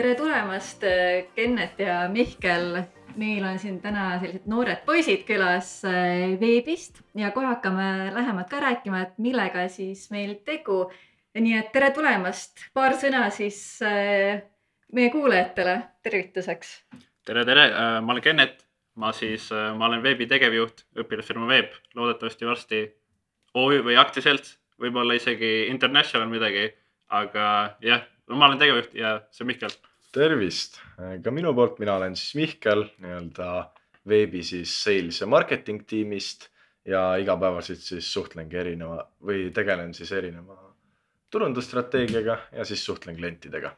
tere tulemast, Kennet ja Mihkel. meil on siin täna sellised noored poisid külas äh, veebist ja kohe hakkame lähemalt ka rääkima, et millega siis meil tegu. nii et tere tulemast, paar sõna siis äh, meie kuulajatele tervituseks. tere, tere, ma olen Kennet, ma siis, ma olen veebi tegevjuht, õpilasfirma Veeb, loodetavasti varsti OÜ või aktsiaselts, võib-olla isegi international midagi, aga jah ma olen tegevjuht ja see on Mihkel. Tervist, ka minu poolt, mina olen siis Mihkel, nii-öelda veebi siis sales ja marketing tiimist ja igapäevaselt siis suhtlengi erineva või tegelen siis erineva turundusstrateegiaga ja siis suhtlen klientidega.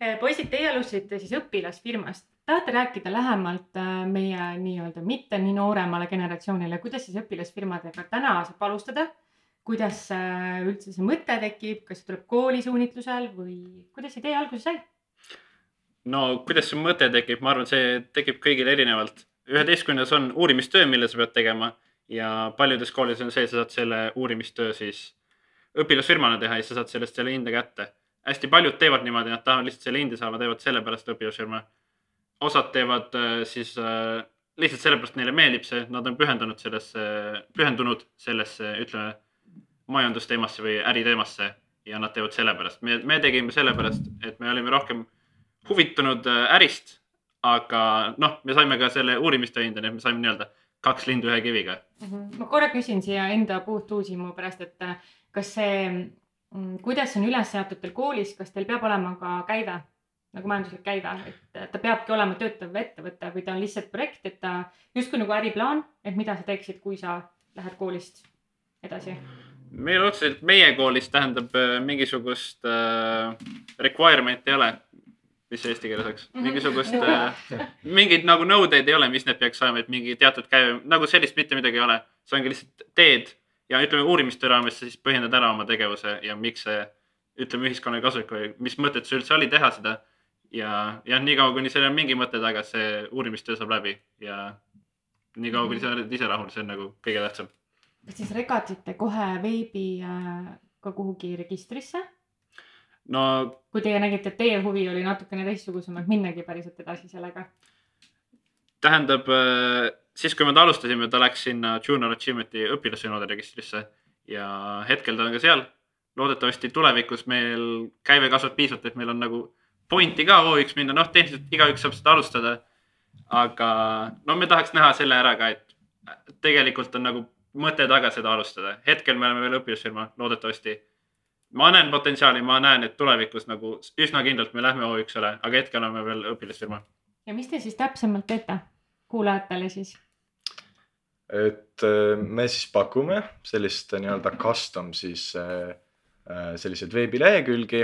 Eh, poisid, teie alustasite siis õpilasfirmast. tahate rääkida lähemalt äh, meie nii-öelda mitte nii nooremale generatsioonile, kuidas siis õpilasfirmadega täna saab alustada kuidas äh, üldse see mõte tekib, kas see tuleb kooli suunitlusel või kuidas idee alguse sai? No kuidas see mõte tekib, ma arvan, see tekib kõigil erinevalt. üheteistkümnes on uurimistöö, mille sa pead tegema ja paljudes koolides on see, sa saad selle uurimistöö siis õpilasfirmana teha ja sa saad sellest selle hinde kätte. hästi paljud teevad niimoodi, nad tahavad lihtsalt selle hinde saama, teevad sellepärast õpilasfirma. osad teevad äh, siis äh, lihtsalt sellepärast neile meeldib see, nad on pühendunud sellesse, pühendunud sellesse, ütleme majandusteemasse või äriteemasse ja nad teevad sellepärast. me, me tegime sellepärast, et me olime rohkem huvitunud äh, ärist, aga noh, me saime ka selle uurimistöö hinda, nii et me saime nii-öelda kaks lindu ühe kiviga mm. -hmm. ma korra küsin siia enda puutuusimu pärast, et äh, kas see, mm, kuidas on üles seatud teil koolis, kas teil peab olema ka käive? nagu majanduslik käive, et ta peabki olema töötav ettevõte või ta on lihtsalt projekt, et ta justkui nagu äriplaan, et mida sa teeksid, kui sa lähed koolist edasi meil otseselt meie koolis tähendab äh, mingisugust äh, requirement'i ei ole, mis eesti keeles oleks, mhm. mingisugust äh, mingeid nagu nõudeid ei ole, mis need peaks saama, et mingi teatud käive, nagu sellist mitte midagi ei ole. see ongi lihtsalt teed ja ütleme uurimistöö raames sa siis põhjendad ära oma tegevuse ja miks see ütleme ühiskonnale kasulik või mis mõtet see üldse oli teha seda. ja jah, niikaua kuni sellel on mingi mõte taga, see uurimistöö saab läbi ja niikaua kuni sa oled ise rahul, see on nagu kõige tähtsam kas siis regasite kohe veebi äh, ka kuhugi registrisse? No. kui teie nägite, et teie huvi oli natukene teistsugusem, et minnagi päriselt edasi sellega? tähendab, äh, siis kui me ta alustasime, ta läks sinna Junior Achievement'i õpilassõnade registrisse ja hetkel ta on ka seal. loodetavasti tulevikus meil käive kasvab piisavalt, et meil on nagu pointi ka OÜ-ks minna, noh, tehniliselt igaüks saab seda alustada. aga no me tahaks näha selle ära ka, et tegelikult on nagu mõte taga seda alustada. hetkel me oleme veel õpilasfirma, loodetavasti. Ma näen potentsiaali, ma näen, et tulevikus nagu üsna kindlalt me lähme O1-le, aga hetkel oleme veel õpilasfirma. ja mis te siis täpsemalt teete kuulajatele siis? et äh, me siis pakume sellist äh, nii-öelda custom siis äh, selliseid veebilehekülgi,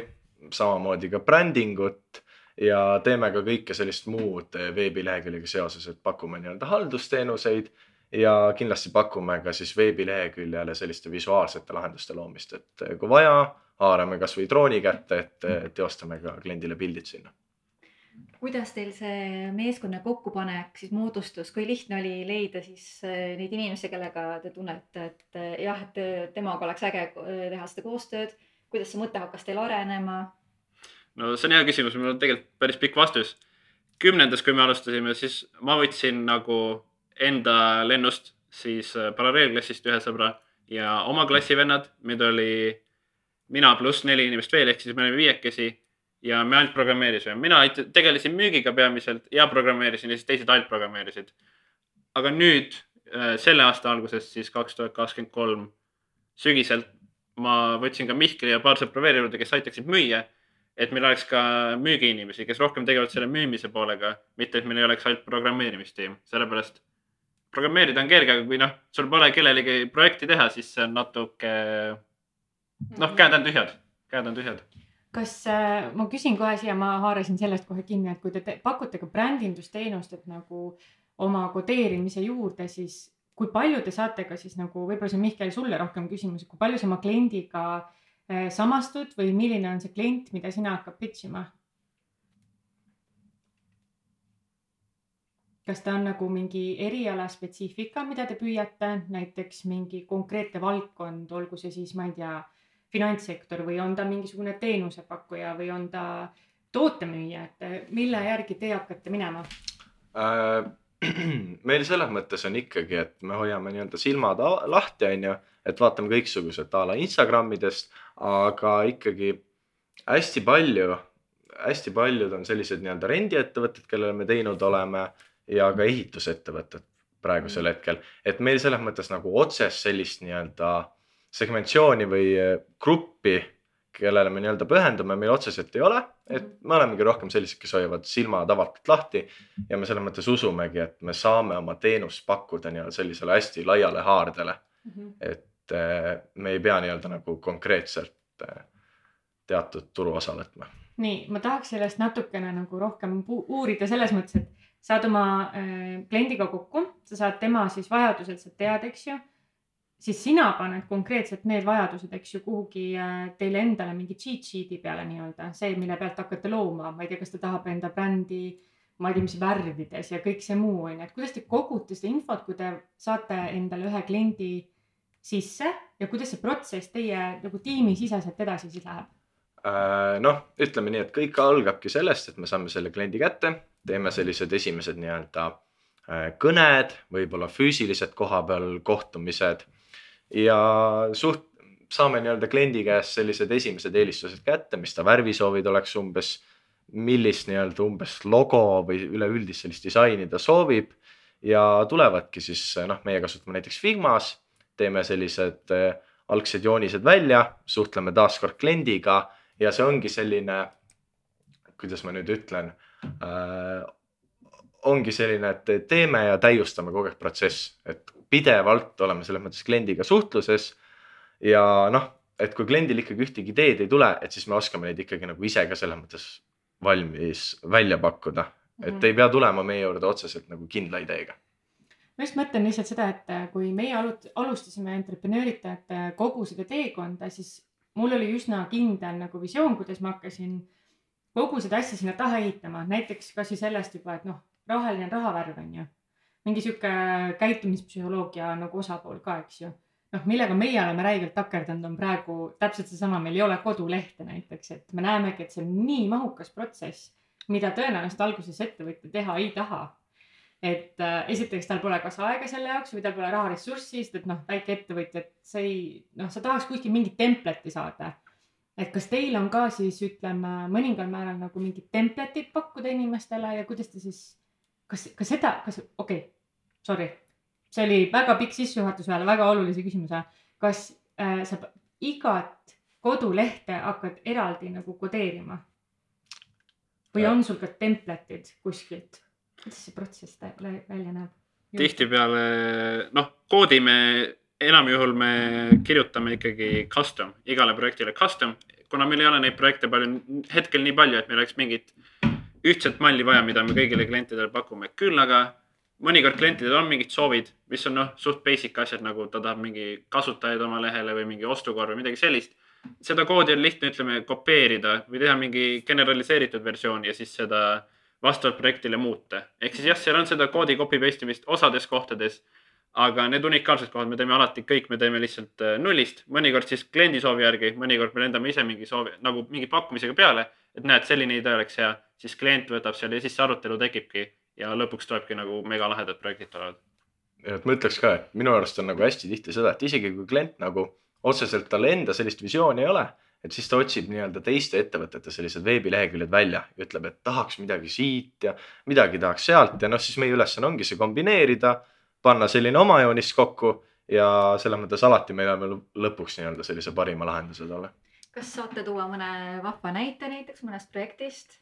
samamoodi ka brändingut ja teeme ka kõike sellist muud veebileheküljega seoses, et pakume nii-öelda haldusteenuseid ja kindlasti pakume ka siis veebileheküljele selliste visuaalsete lahenduste loomist, et kui vaja, haarame kasvõi drooni kätte, et teostame ka kliendile pildid sinna. kuidas teil see meeskonna kokkupanek siis moodustus, kui lihtne oli leida siis eh, neid inimesi, kellega te tunnete, et eh, jah, et temaga oleks äge eh, teha seda koostööd, kuidas see mõte hakkas teil arenema? no see on hea küsimus, mul on tegelikult päris pikk vastus. kümnendas, kui me alustasime, siis ma võtsin nagu enda lennust siis äh, paralleelklassist ühe sõbra ja oma klassi vennad, meid oli mina pluss neli inimest veel, ehk siis me olime viiekesi ja me ainult programmeerisime. mina tegelesin müügiga peamiselt ja programmeerisin ja siis teised ainult programmeerisid. aga nüüd äh, selle aasta alguses, siis kaks tuhat kakskümmend kolm sügisel ma võtsin ka Mihkli ja paar sõpra veel juurde, kes aitaksid müüa. et meil oleks ka müügiinimesi, kes rohkem tegelevad selle müümise poolega, mitte et meil ei oleks ainult programmeerimistiim, sellepärast programmeerida on kerge, aga kui noh, sul pole kellelegi projekti teha, siis see on natuke noh, käed on tühjad, käed on tühjad. kas äh, ma küsin kohe siia, ma haarasin sellest kohe kinni, et kui te, te pakute ka brändindusteenust, et nagu oma kodeerimise juurde, siis kui palju te saate ka siis nagu võib-olla see on Mihkel sulle rohkem küsimus, kui palju sa oma kliendiga äh, samastud või milline on see klient, mida sina hakkad pitch ima? Kas ta on nagu mingi erialaspetsiifika, mida te püüate, näiteks mingi konkreetne valdkond, olgu see siis, ma ei tea, finantssektor või on ta mingisugune teenusepakkuja või on ta tootemüüja, et mille järgi te hakkate minema? Äh, meil selles mõttes on ikkagi, et me hoiame nii-öelda silmad lahti, on ju, et vaatame kõiksugused a la Instagramidest, aga ikkagi hästi palju, hästi paljud on sellised nii-öelda rendiettevõtted, kellele me teinud oleme ja ka ehitusettevõtted praegusel hetkel, et meil selles mõttes nagu otsest sellist nii-öelda segmentatsiooni või eh, gruppi, kellele me nii-öelda pühendume, meil otseselt ei ole, et me olemegi rohkem sellised, kes hoiavad silmad avatult lahti ja me selles mõttes usumegi, et me saame oma teenust pakkuda nii-öelda sellisele hästi laiale haardele, et eh, me ei pea nii-öelda nagu konkreetselt eh, teatud turuosa võtma. nii, ma tahaks sellest natukene nagu rohkem uurida selles mõttes, et saad oma äh, kliendiga kokku, sa saad tema siis vajadused sealt teada, eks ju. siis sina paned konkreetselt need vajadused, eks ju, kuhugi äh, teile endale mingi cheat sheet'i peale nii-öelda, see, mille pealt hakkate looma, ma ei tea, kas ta tahab enda brändi, ma ei tea, mis värvides ja kõik see muu on ju, et kuidas te kogute seda infot, kui te saate endale ühe kliendi sisse ja kuidas see protsess teie nagu tiimisiseselt edasi siis läheb? Äh, noh, ütleme nii, et kõik algabki sellest, et me saame selle kliendi kätte, teeme sellised esimesed nii-öelda äh, kõned, võib-olla füüsilised kohapeal kohtumised ja suht saame nii-öelda kliendi käest sellised esimesed eelistused kätte, mis ta värvisoovid oleks umbes, millist nii-öelda umbes logo või üleüldist sellist disaini ta soovib ja tulevadki siis noh, meie kasutame näiteks Figmas, teeme sellised äh, algsed joonised välja, suhtleme taaskord kliendiga ja see ongi selline, kuidas ma nüüd ütlen äh,, ongi selline, et teeme ja täiustame kogu aeg protsess, et pidevalt oleme selles mõttes kliendiga suhtluses ja noh, et kui kliendil ikkagi ühtegi ideed ei tule, et siis me oskame neid ikkagi nagu ise ka selles mõttes valmis välja pakkuda, et ei pea tulema meie juurde otseselt nagu kindla ideega. ma just mõtlen lihtsalt seda, et äh, kui meie alustasime entreprenööritajate kogu seda teekonda, siis mul oli üsna kindel nagu visioon, kuidas ma hakkasin kogu seda asja sinna taha ehitama, näiteks kasvõi sellest juba, et noh, rahaline rahavärv on ju. mingi sihuke käitumispsühholoogia nagu osapool ka, eks ju. noh, millega meie oleme räigelt takerdunud, on praegu täpselt seesama, meil ei ole kodulehte näiteks, et me näemegi, et see on nii mahukas protsess, mida tõenäoliselt alguses ettevõtja teha ei taha et äh, esiteks tal pole kas aega selle jaoks või tal pole raharessurssi, sest et noh, väikeettevõtja, et sa ei, noh, sa tahaks kuskil mingit templetti saada. Et kas teil on ka siis ütleme mõningal määral nagu mingid templetid pakkuda inimestele ja kuidas te siis, kas, kas seda, kas, okei okay,, sorry, see oli väga pikk sissejuhatus ühele väga olulise küsimuse. kas äh, sa igat kodulehte hakkad eraldi nagu kodeerima? või on sul ka templetid kuskilt? kuidas see protsess välja näeb? tihtipeale noh, koodime, enamjuhul me kirjutame ikkagi custom, igale projektile custom, kuna meil ei ole neid projekte palju, hetkel nii palju, et meil oleks mingit ühtset malli vaja, mida me kõigile klientidele pakume, küll aga mõnikord klientidel on mingid soovid, mis on noh, suht basic asjad, nagu ta tahab mingi kasutajaid oma lehele või mingi ostukorv või midagi sellist. seda koodi on lihtne, ütleme, kopeerida või teha mingi generaliseeritud versioon ja siis seda vastavalt projektile muuta. ehk siis jah, seal on seda koodi copy paste imist osades kohtades. Aga need unikaalsed kohad me teeme alati kõik, me teeme lihtsalt äh, nullist, mõnikord siis kliendi soovi järgi, mõnikord me lendame ise mingi soovi nagu mingi pakkumisega peale. et näed, selline idee oleks hea, siis klient võtab selle ja siis see arutelu tekibki ja lõpuks tulebki nagu megalahedad projektid tulevad. et ma ütleks ka, et minu arust on nagu hästi tihti seda, et isegi kui klient nagu otseselt tal enda sellist visiooni ei ole, et siis ta otsib nii-öelda teiste ettevõtete sellised veebileheküljed välja ja ütleb, et tahaks midagi siit ja midagi tahaks sealt ja noh, siis meie ülesanne ongi see kombineerida, panna selline oma joonis kokku ja selles mõttes alati me jõuame lõpuks nii-öelda sellise parima lahenduse talle. kas saate tuua mõne vahva näite näiteks mõnest projektist?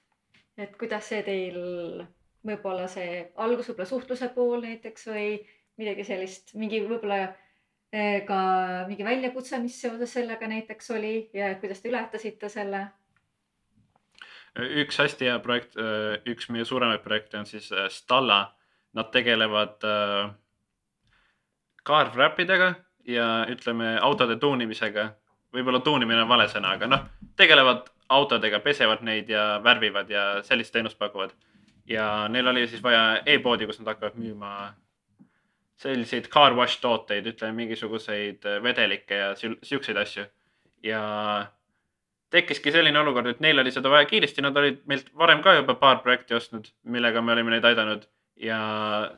et kuidas see teil võib-olla see algus võib-olla suhtluse pool näiteks või midagi sellist, mingi võib-olla eh, ka mingi väljakutse, mis seoses sellega näiteks oli ja kuidas te ületasite selle? üks hästi hea projekt, üks meie suuremaid projekte on siis äh, Stalla. Nad tegelevad äh, car wrap idega ja ütleme autode tuunimisega. võib-olla tuunimine on vale sõna, aga noh, tegelevad autodega, pesevad neid ja värvivad ja sellist teenust pakuvad. ja neil oli siis vaja e-poodi, kus nad hakkavad müüma selliseid car wash tooteid, ütleme mingisuguseid vedelikke ja siukseid asju. ja tekkiski selline olukord, et neil oli seda vaja kiiresti, nad olid meilt varem ka juba paar projekti ostnud, millega me olime neid aidanud. Ja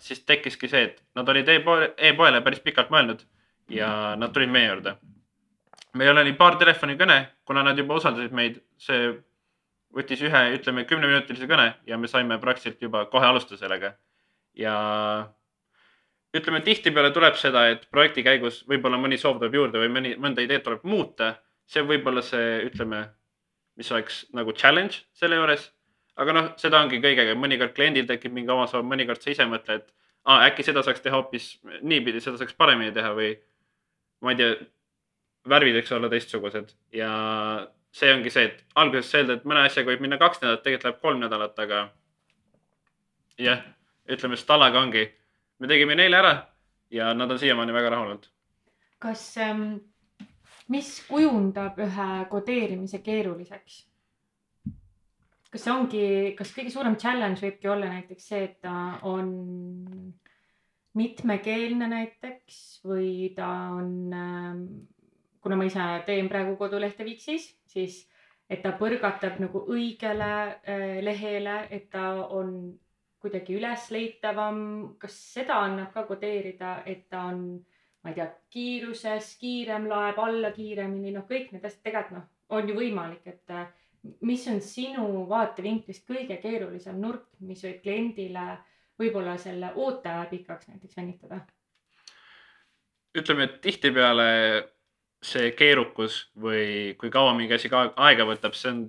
siis tekkiski see, et nad olid e-poele, e-poele päris pikalt mõelnud ja nad tulid meie juurde. meil oli paar telefonikõne, kuna nad juba usaldasid meid, see võttis ühe, ütleme kümneminutilise kõne ja me saime praktiliselt juba kohe alustada sellega. ja ütleme, tihtipeale tuleb seda, et projekti käigus võib-olla mõni soov tuleb juurde või mõni, mõnda ideed tuleb muuta. see võib olla see, ütleme, mis oleks nagu challenge selle juures. Aga noh, seda ongi kõigega, mõnikord kliendil tekib mingi oma soov, mõnikord sa ise mõtled, aa, äkki seda saaks teha hoopis niipidi, seda saaks paremini teha või ma ei tea, värvid võiks olla teistsugused ja see ongi see, et alguses sa eeldad, et mõne asjaga võib minna kaks nädalat, tegelikult läheb kolm nädalat, aga jah, ütleme Stalaga ongi, me tegime neile ära ja nad on siiamaani väga rahul olnud. kas ähm,, mis kujundab ühe kodeerimise keeruliseks? Kas see ongi, kas kõige suurem challenge võibki olla näiteks see, et ta on mitmekeelne näiteks või ta on ähm,, kuna ma ise teen praegu kodulehte Wixis, siis et ta põrgatab nagu õigele äh, lehele, et ta on kuidagi ülesleitavam, kas seda annab ka kodeerida, et ta on, ma ei tea, kiiruses kiirem, laeb alla kiiremini, noh, kõik need asjad tegelikult noh, on ju võimalik, et äh, mis on sinu vaatevinklist kõige keerulisem nurk, mis võib kliendile võib-olla selle ooteaja pikaks näiteks venitada? ütleme, et tihtipeale see keerukus või kui kaua mingi asi ka aega võtab, see on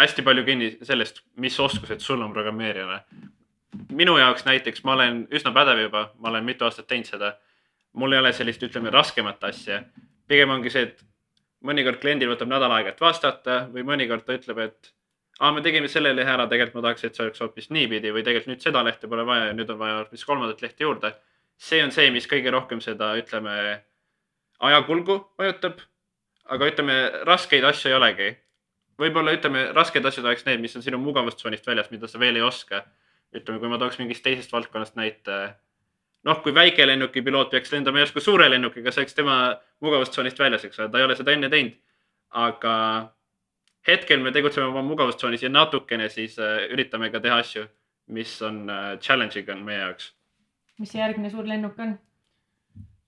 hästi palju kinni sellest, mis oskused sul on programmeerijana. minu jaoks näiteks ma olen üsna pädev juba, ma olen mitu aastat teinud seda. mul ei ole sellist, ütleme raskemat asja. pigem ongi see, et mõnikord kliendil võtab nädal aega, et vastata või mõnikord ta ütleb, et aa, me tegime selle lehe ära, tegelikult ma tahaks, et see oleks hoopis niipidi või tegelikult nüüd seda lehte pole vaja ja nüüd on vaja hoopis kolmandat lehte juurde. see on see, mis kõige rohkem seda, ütleme, ajakulgu mõjutab. aga ütleme, raskeid asju ei olegi. võib-olla ütleme, rasked asjad oleks need, mis on sinu mugavustsoonist väljas, mida sa veel ei oska. ütleme, kui ma tooks mingist teisest valdkonnast näite. noh, kui väikelennuki piloot peaks lendama järsku suure lennukiga, see oleks tema mugavustsoonist väljas, eks ole, ta ei ole seda enne teinud. aga hetkel me tegutseme oma mugavustsoonis ja natukene siis äh, üritame ka teha asju, mis on äh, challenge'ing on meie jaoks mis see järgmine suur lennuk on?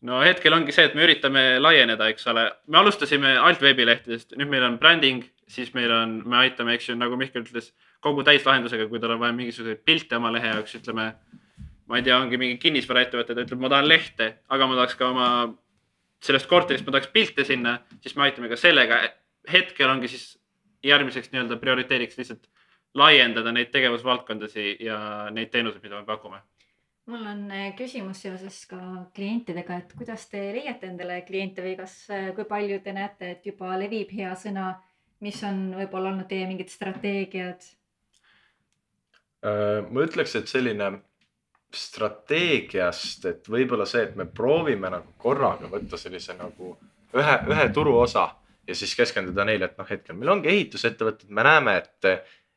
no hetkel ongi see, et me üritame laieneda, eks ole, me alustasime alt veebilehtedest, nüüd meil on bränding, siis meil on, me aitame, eks ju, nagu Mihkel ütles, kogu täislahendusega, kui tal on vaja mingisuguseid pilte oma lehe jaoks, ütleme. ma ei tea, ongi mingi kinnisvaraettevõte, ta ütleb, ma tahan lehte, aga ma tahaks ka oma sellest korterist, ma tahaks pilte sinna, siis me aitame ka sellega. hetkel ongi siis järgmiseks nii-öelda prioriteediks lihtsalt laiendada neid tegevusvaldkondasi ja neid teenuseid, mida me pakume mul on eh, küsimus seoses ka klientidega, et kuidas te leiate endale kliente või kas, kui palju te näete, et juba levib hea sõna, mis on võib-olla olnud teie mingid strateegiad? Äh, ma ütleks, et selline strateegiast, et võib-olla see, et me proovime nagu korraga võtta sellise nagu ühe, ühe turuosa ja siis keskenduda neile, et noh, hetkel meil ongi ehitusettevõtted, me näeme, et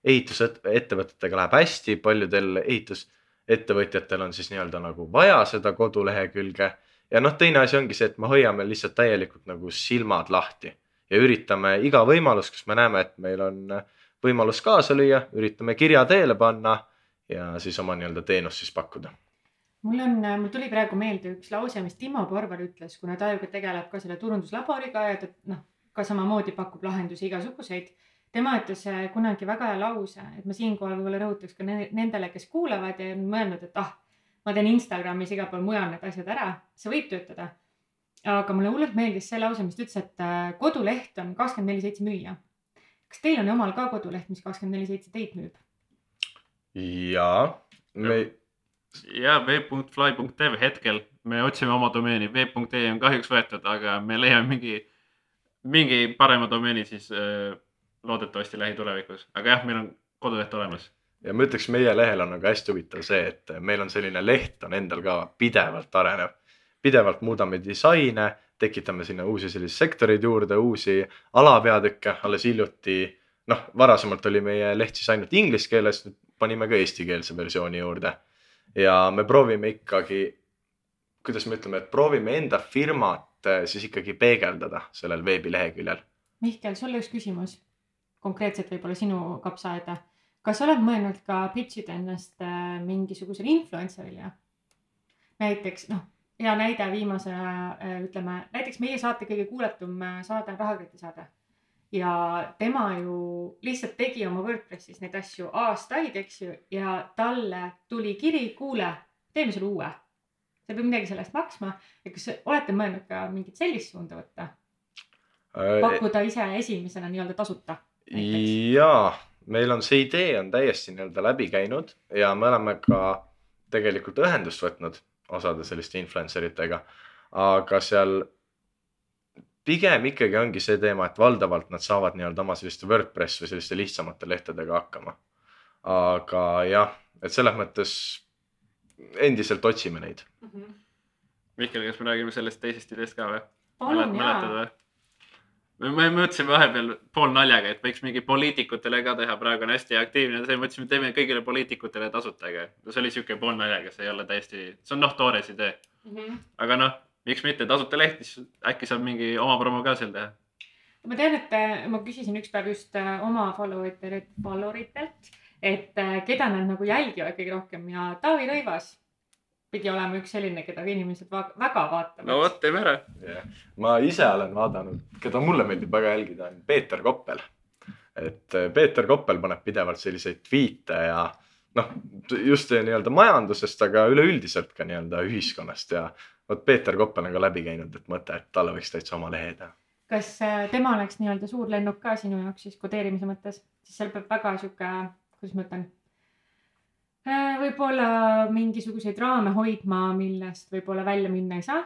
ehitusettevõtetega läheb hästi, paljudel ehitusettevõtjatel on siis nii-öelda nagu vaja seda kodulehekülge. ja noh, teine asi ongi see, et me hoiame lihtsalt täielikult nagu silmad lahti ja üritame iga võimalus, kus me näeme, et meil on võimalus kaasa lüüa, üritame kirja teele panna ja siis oma nii-öelda teenust siis pakkuda mul on, mul tuli praegu meelde üks lause, mis Timo Porvar ütles, kuna ta ju tegeleb ka selle turunduslaboriga ja ta noh, ka samamoodi pakub lahendusi igasuguseid. tema ütles äh, kunagi väga hea lause, et ma siinkohal võib-olla rõhutaks ka ne- nendele, kes kuulavad ja on mõelnud, et ah, ma teen Instagramis igal pool mujal need asjad ära, see võib töötada. aga mulle hullult meeldis see lause, mis ta ütles, et äh, koduleht on kakskümmend neli seitse müüa. kas teil on omal ka koduleht, mis kakskümmend neli seitse teid müüb? Ja me ja web.fly.tv hetkel me otsime oma domeeni, web.ee on kahjuks võetud, aga me leiame mingi, mingi parema domeeni siis äh, loodetavasti lähitulevikus, aga jah, meil on koduleht olemas. ja ma ütleks, meie lehel on nagu hästi huvitav see, et meil on selline leht on endal ka pidevalt arenev. pidevalt muudame disaine, tekitame sinna uusi selliseid sektoreid juurde, uusi alapeatükke, alles hiljuti. noh, varasemalt oli meie leht siis ainult inglise keeles, nüüd panime ka eestikeelse versiooni juurde. ja me proovime ikkagi, kuidas me ütleme, et proovime enda firmat eh, siis ikkagi peegeldada sellel veebileheküljel. Mihkel, sulle üks küsimus. konkreetselt võib-olla sinu kapsaaeda. kas oled mõelnud ka pitch ida ennast äh, mingisugusele influencer'ile? näiteks noh, hea näide viimase äh, ütleme, näiteks meie saate kõige kuulatum saade on Rahakoti saade. Ja tema ju lihtsalt tegi oma Wordpressis neid asju aastaid, eks ju, ja talle tuli kiri, kuule, teeme sulle uue. sa ei pea midagi selle eest maksma ja kas olete mõelnud ka mingit sellist suunda võtta? Äh, pakkuda ise esimesena nii-öelda tasuta? jaa, meil on see idee on täiesti nii-öelda läbi käinud ja me oleme ka tegelikult ühendust võtnud osade selliste influencer itega. aga seal pigem ikkagi ongi see teema, et valdavalt nad saavad nii-öelda oma selliste WordPress või selliste lihtsamate lehtedega hakkama. aga jah, et selles mõttes endiselt otsime neid. Mihkel, kas me räägime sellest teisest ideest ka või? palun mäletad või? me mõtlesime vahepeal pool naljaga, et võiks mingi poliitikutele ka teha, praegu on hästi aktiivne, siis mõtlesime, teeme kõigile poliitikutele tasuta, aga see oli siuke pool naljaga, see ei ole täiesti, see on noh, toores idee. Mhm. aga noh, miks mitte tasuta leht, siis äkki saab mingi oma promo ka seal teha. ma tean, et äh, ma küsisin üks päev just äh, oma follow itelt, follow itelt, et äh, keda nad nagu jälgivad kõige rohkem ja Taavi Rõivas pidi olema üks selline, keda inimesed va väga vaatavad no vot, teeme ära. jah, ma ise olen vaadanud, keda mulle meeldib väga jälgida, on Peeter Koppel. et Peeter Koppel paneb pidevalt selliseid tweet'e ja noh, just nii-öelda majandusest, aga üleüldiselt ka nii-öelda ühiskonnast ja vot Peeter Koppel on ka läbi käinud, et mõte, et talle võiks täitsa oma lehe teha. kas äh, tema oleks nii-öelda suur lennuk ka sinu jaoks siis kodeerimise mõttes, siis seal peab väga sihuke, kuidas ma ütlen. võib-olla mingisuguseid raame hoidma, millest võib-olla välja minna ei saa.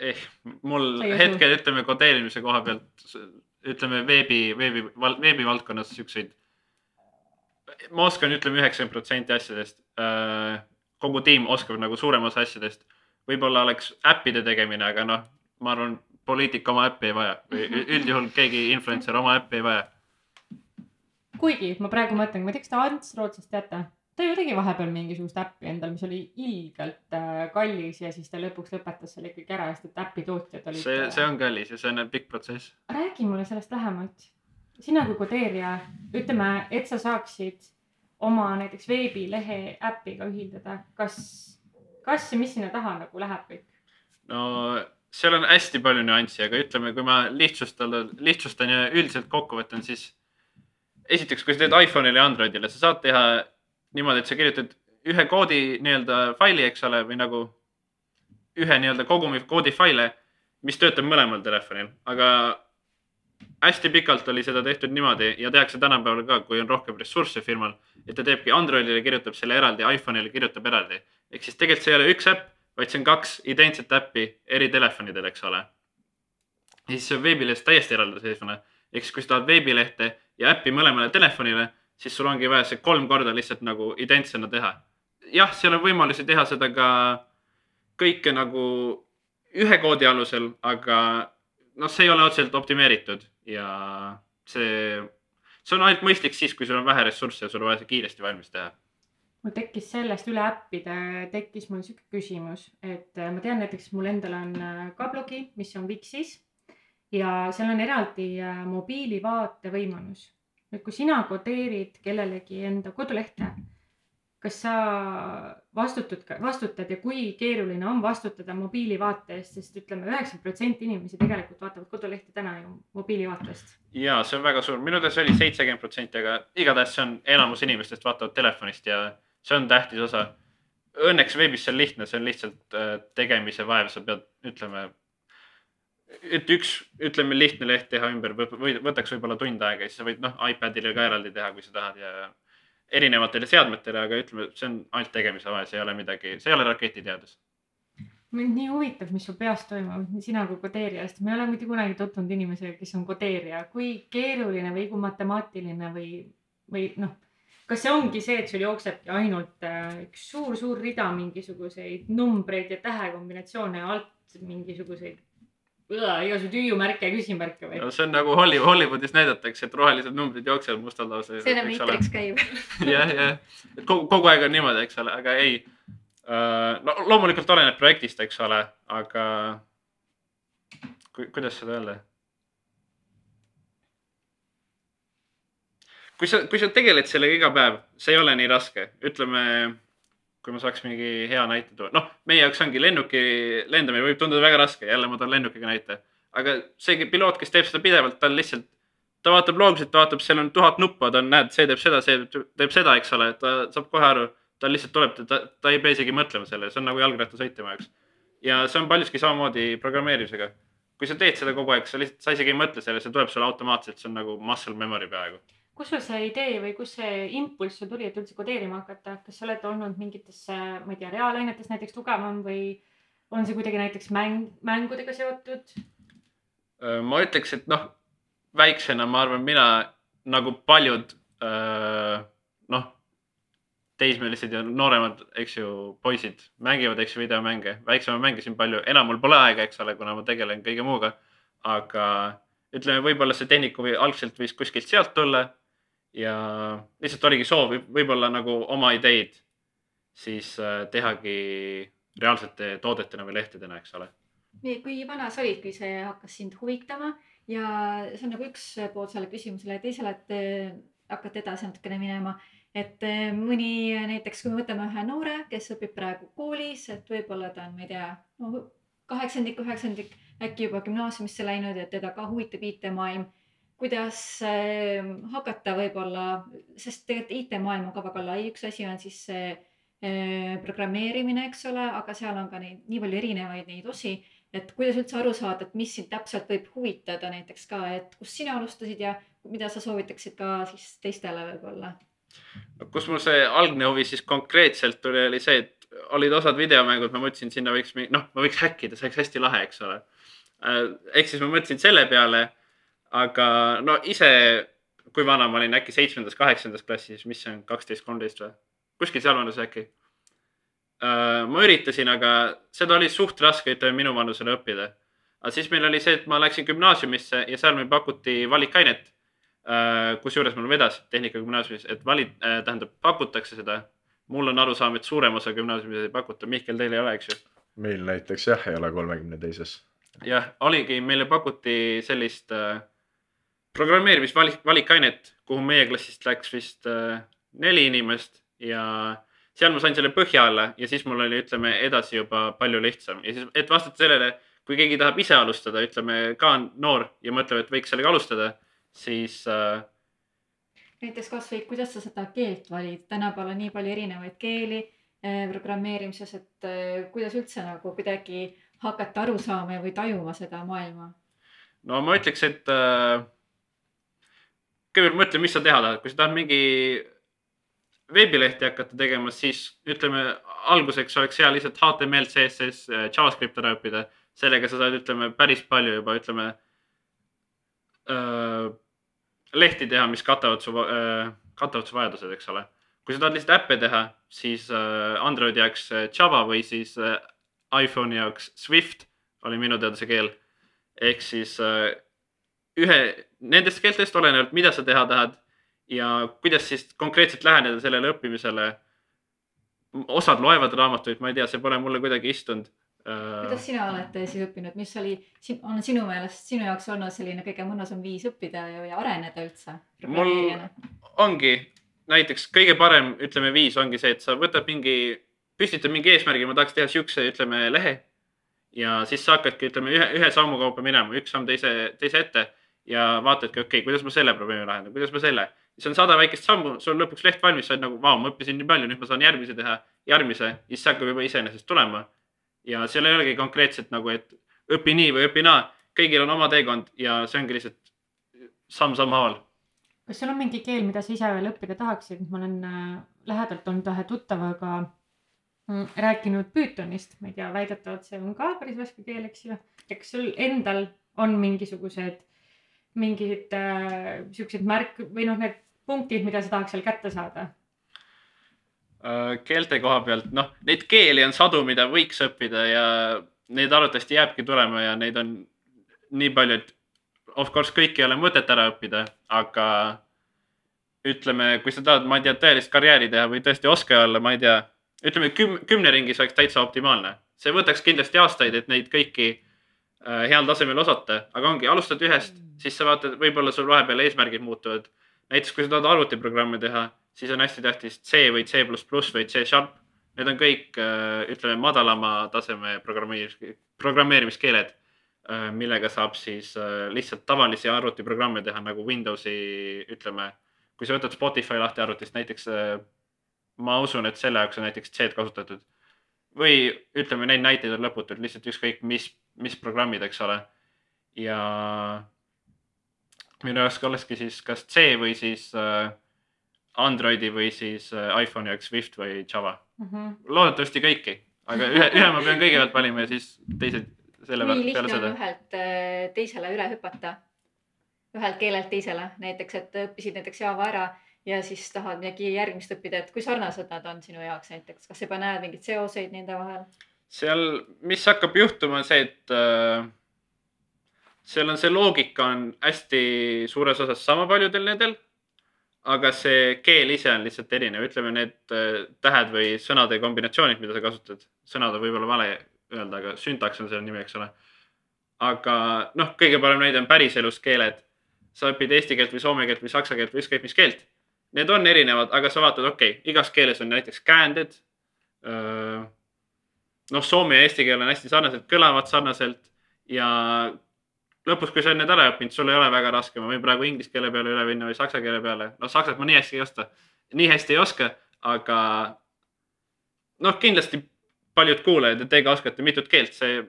eh, mul ei usu? hetkel ütleme kodeerimise koha pealt, ütleme veebi, veebi, veebivaldkonnas siukseid. ma oskan, ütleme üheksakümmend protsenti asjadest. Kogu tiim oskab nagu suurem osa asjadest. võib-olla oleks äppide tegemine, aga noh, ma arvan, poliitik oma äppi ei vaja või ü- üldjuhul keegi influencer oma äppi ei vaja. kuigi ma praegu mõtlen, ma ei tea, kas te Ants Rootsist teate? ta ju tegi vahepeal mingisugust äppi endal, mis oli ilgelt äh, kallis ja siis ta lõpuks lõpetas selle ikkagi ära, sest et äpi tootjad olid. see, see on kallis ja see on pikk protsess. räägi mulle sellest lähemalt. sina kui kodeerija, ütleme, et sa saaksid oma näiteks veebilehe äpiga ühildada, kas, kas ja mis sinna taha nagu läheb kõik? no seal on hästi palju nüansse, aga ütleme, kui ma lihtsustada, lihtsustan ja üldiselt kokku võtan, siis esiteks, kui sa teed iPhone'ile ja Androidile, sa saad teha niimoodi, et sa kirjutad ühe koodi nii-öelda faili, eks ole, või nagu ühe nii-öelda kogumi koodi faile, mis töötab mõlemal telefonil, aga hästi pikalt oli seda tehtud niimoodi ja tehakse tänapäeval ka, kui on rohkem ressursse firmal, et ta teebki Androidile kirjutab selle eraldi, iPhone'ile kirjutab eraldi. ehk siis tegelikult see ei ole üks äpp, vaid see on kaks identset äppi eri telefonidel, eks ole. ja siis see on veebilehes täiesti eraldiseisvana. ehk siis, kui sa tahad veebilehte ja äppi mõlemale telefonile, siis sul ongi vaja see kolm korda lihtsalt nagu identsena teha. jah, seal on võimalusi teha seda ka kõike nagu ühe koodi alusel, aga noh, see ei ole otseselt optimeeritud ja see, see on ainult mõistlik siis, kui sul on vähe ressursse ja sul on vaja see kiiresti valmis teha. mul tekkis sellest üle äppide, tekkis mul sihuke küsimus, et äh, ma tean näiteks mul endal on äh, ka blogi, mis on Wixis ja seal on eraldi äh, mobiilivaate võimalus. nüüd, kui sina kodeerid kellelegi enda kodulehte, kas sa vastutad, vastutad ja kui keeruline on vastutada mobiilivaate eest, sest ütleme, üheksakümmend protsenti inimesi tegelikult vaatavad kodulehti täna ju mobiilivaatest. ja see on väga suur, minu teada see oli seitsekümmend protsenti, aga igatahes see on enamus inimestest vaatavad telefonist ja see on tähtis osa. Õnneks veebis see on lihtne, see on lihtsalt äh, tegemise vaev, sa pead ütleme. et üks, ütleme lihtne leht teha ümber või võtaks võib-olla tund aega ja siis sa võid noh, iPadile ka eraldi teha, kui sa tahad ja erinevatele seadmetele, aga ütleme, see on ainult tegemise vahe, see ei ole midagi, see ei ole raketiteadus. mind nii huvitab, mis sul peas toimub, sina kui kodeerija, sest ma ei ole mitte kunagi tutvunud inimesega, kes on kodeerija, kui keeruline või kui matemaatiline või, või noh, kas see ongi see, et sul jooksebki ainult äh, üks suur-suur rida mingisuguseid numbreid ja tähekombinatsioone alt mingisuguseid igasuguseid hüüumärke ja küsimärke või? no see on nagu Hollywood, Hollywoodis näidatakse, et rohelised numbrid jooksevad mustal lausa. see enam niitriks käib. jah, jah, et kogu, kogu aeg on niimoodi, eks ole, aga ei. no loomulikult oleneb projektist, eks ole, aga ku, kuidas seda öelda? kui sa, kui sa tegeled sellega iga päev, see ei ole nii raske, ütleme. Kui ma saaks mingi hea näite tuua, noh, meie jaoks ongi lennuki lendamine võib tunduda väga raske, jälle ma toon lennukiga näite. aga see piloot, kes teeb seda pidevalt, ta on lihtsalt, ta vaatab loogiliselt, vaatab, seal on tuhat nuppu, ta on, näed, see teeb seda, see teeb seda, eks ole, ta saab kohe aru, ta lihtsalt tuleb, ta, ta ei pea isegi mõtlema selle, see on nagu jalgrattasõit tema jaoks. ja see on paljuski samamoodi programmeerimisega. kui sa teed seda kogu aeg, sa lihtsalt, sa isegi ei mõtle selle, see tuleb sulle automaatselt, see on nagu muscle memory peaaegu. Kus sul see idee või kus see impulss sul tuli, et üldse kodeerima hakata, kas sa oled olnud mingitesse, ma ei tea, reaalainetes näiteks tugevam või on see kuidagi näiteks mäng, mängudega seotud? ma ütleks, et noh, väiksena ma arvan, mina nagu paljud noh, teismelised ja nooremad, eks ju, poisid mängivad, eks ju, videomänge. väiksema mängisin palju, enam mul pole aega, eks ole, kuna ma tegelen kõige muuga. aga ütleme, võib-olla see tehnika või algselt võis kuskilt sealt tulla ja lihtsalt oligi soov võib-olla nagu oma ideid siis äh, tehagi reaalsete toodetena või lehtedena, eks ole kui vana sa olid, kui see hakkas sind huvitama ja see on nagu üks pool selle küsimusele, teisele, et eh, hakkate edasi natukene minema. et eh, mõni näiteks, kui me võtame ühe noore, kes õpib praegu koolis, et võib-olla ta on, ma ei tea no,, kaheksandik, üheksandik, äkki juba gümnaasiumisse läinud ja teda ka huvitab IT-maailm. Kuidas eh, hakata võib-olla, sest tegelikult IT-maailm on ka väga lai, üks asi on siis see eh, programmeerimine, eks ole, aga seal on ka neid nii palju erinevaid neid osi et kuidas üldse aru saada, et mis sind täpselt võib huvitada näiteks ka, et kust sina alustasid ja mida sa soovitaksid ka siis teistele võib-olla? no kus mul see algne huvi siis konkreetselt tuli, oli see, et olid osad videomängud, ma mõtlesin, sinna võiks, noh, ma võiks häkkida, see oleks hästi lahe, eks ole. ehk siis ma mõtlesin selle peale. Aga no ise, kui vana ma olin, äkki seitsmendas, kaheksandas klassis, mis see on, kaksteist, kolmteist või? kuskil seal vanuses äkki. ma üritasin, aga seda oli suht raske, ütleme minu vanusele õppida. aga siis meil oli see, et ma läksin gümnaasiumisse ja seal meil pakuti valikainet kusjuures mul vedas Tehnikagümnaasiumis, et vali-, tähendab, pakutakse seda. mul on arusaam, et suurem osa gümnaasiumis ei pakuta, Mihkel, teil ei ole, eks ju? meil näiteks jah, ei ole kolmekümne teises. jah, oligi, meile pakuti sellist äh, programmeerimisvalik, valikainet, kuhu meie klassist läks vist äh, neli inimest ja seal ma sain selle põhja alla ja siis mul oli, ütleme edasi juba palju lihtsam ja siis, et vastata sellele, kui keegi tahab ise alustada, ütleme ka on noor ja mõtleb, et võiks sellega alustada, siis äh, näiteks kasvõi, kuidas sa seda keelt valid, tänapäeval on nii palju erinevaid keeli eh, programmeerimises, et eh, kuidas üldse nagu kuidagi hakata aru saama või tajuma seda maailma? no ma ütleks, et äh, kõigepealt mõtle, mis sa teha tahad, kui sa tahad mingi veebilehti hakata tegema, siis ütleme alguseks oleks hea lihtsalt HTML, CSS, JavaScript ära õppida. sellega sa saad, ütleme päris palju juba, ütleme äh, lehti teha, mis katavad su äh,, katavad su vajadused, eks ole. kui sa tahad lihtsalt äppe teha, siis äh, Androidi jaoks äh, Java või siis äh, iPhone'i jaoks Swift oli minu teada see keel. ehk siis äh, ühe nendest keeltest olenevalt, mida sa teha tahad ja kuidas siis konkreetselt läheneda sellele õppimisele. osad loevad raamatuid, ma ei tea, see pole mulle kuidagi istunud. Kuidas sina oled siis õppinud, mis oli, on sinu meelest sinu jaoks olnud selline kõige mõnusam viis õppida ja, ja areneda üldse? mul ongi näiteks kõige parem, ütleme viis ongi see, et sa võtad mingi, püstitad mingi eesmärgi, ma tahaks teha siukse, ütleme lehe. ja siis sa hakkadki, ütleme ühe, ühe sammu kaupa minema, üks samm teise, teise ette ja vaatadki, okei okay,, kuidas ma selle probleemi lahendan, kuidas ma selle. siis on sada väikest sammu, sul on lõpuks leht valmis, sa oled nagu, vau, ma õppisin nii palju, nüüd ma saan järgmise teha, järgmise, siis see hakkab juba iseenesest tulema. ja seal ei olegi konkreetselt nagu, et õpi nii või õpi naa, kõigil on oma teekond ja see ongi lihtsalt samm-samm haaval kas sul on mingi keel, mida sa ise veel õppida tahaksid? ma olen äh, lähedalt olnud ühe tuttavaga mm, rääkinud Pythonist, ma ei tea, väidetavalt see on ka päris värske keel, eks ju. ja kas sul endal on mingisugused, mingid äh, siuksed märk või noh, need punktid, mida sa tahaks seal kätte saada? Äh, keelte koha pealt, noh, neid keeli on sadu, mida võiks õppida ja neid arvatavasti jääbki tulema ja neid on nii palju, et of course kõiki ei ole mõtet ära õppida, aga ütleme, kui sa tahad, ma ei tea, tõelist karjääri teha või tõesti oskaja olla, ma ei tea, ütleme küm-, kümne ringis oleks täitsa optimaalne. see võtaks kindlasti aastaid, et neid kõiki heal tasemel osata, aga ongi, alustad ühest, siis sa vaatad, võib-olla sul vahepeal eesmärgid muutuvad. näiteks kui sa tahad arvutiprogramme teha, siis on hästi tähtis C või C või C Sharp. Need on kõik, ütleme, madalama taseme programmeerimis, programmeerimiskeeled, millega saab siis äh, lihtsalt tavalisi arvutiprogramme teha nagu Windowsi, ütleme, kui sa võtad Spotify lahti arvutist näiteks, ma usun, et selle jaoks on näiteks C-d kasutatud. või ütleme, neid näiteid on lõputult, lihtsalt ükskõik mis, mis programmid, eks ole. ja minu jaoks olekski siis kas C või siis äh, Androidi või siis äh, iPhone'i jaoks Swift või Java. Mhm. loodetavasti kõiki, aga ühe, ühe ma pean kõigepealt valima ja siis teised selle nii peale, peale lihtne on ühelt äh, teisele üle hüpata. ühelt keelelt teisele, näiteks, et õppisid näiteks Java ära ja siis tahad midagi järgmist õppida, et kui sarnased nad on sinu jaoks näiteks, kas sa juba näed mingeid seoseid nende vahel? seal, mis hakkab juhtuma, on see, et äh, seal on see loogika on hästi suures osas sama paljudel nendel. aga see keel ise on lihtsalt erinev, ütleme need äh, tähed või sõnade kombinatsioonid, mida sa kasutad. sõnad on võib-olla vale öelda, aga süntaks on selle nimi, eks ole. aga noh, kõige parem näide on päriselus keeled. sa õpid eesti keelt või soome keelt või saksa keelt või ükskõik mis keelt. Need on erinevad, aga sa vaatad, okei okay,, igas keeles on näiteks käänded noh, soome ja eesti keel on hästi sarnaselt, kõlavad sarnaselt ja lõpus, kui sa oled need ära õppinud, sul ei ole väga raske, ma võin praegu inglise keele peale üle minna või saksa keele peale. no saksat ma nii hästi ei oska, nii hästi ei oska, aga noh, kindlasti paljud kuulajad, et teiega oskate mitut keelt, see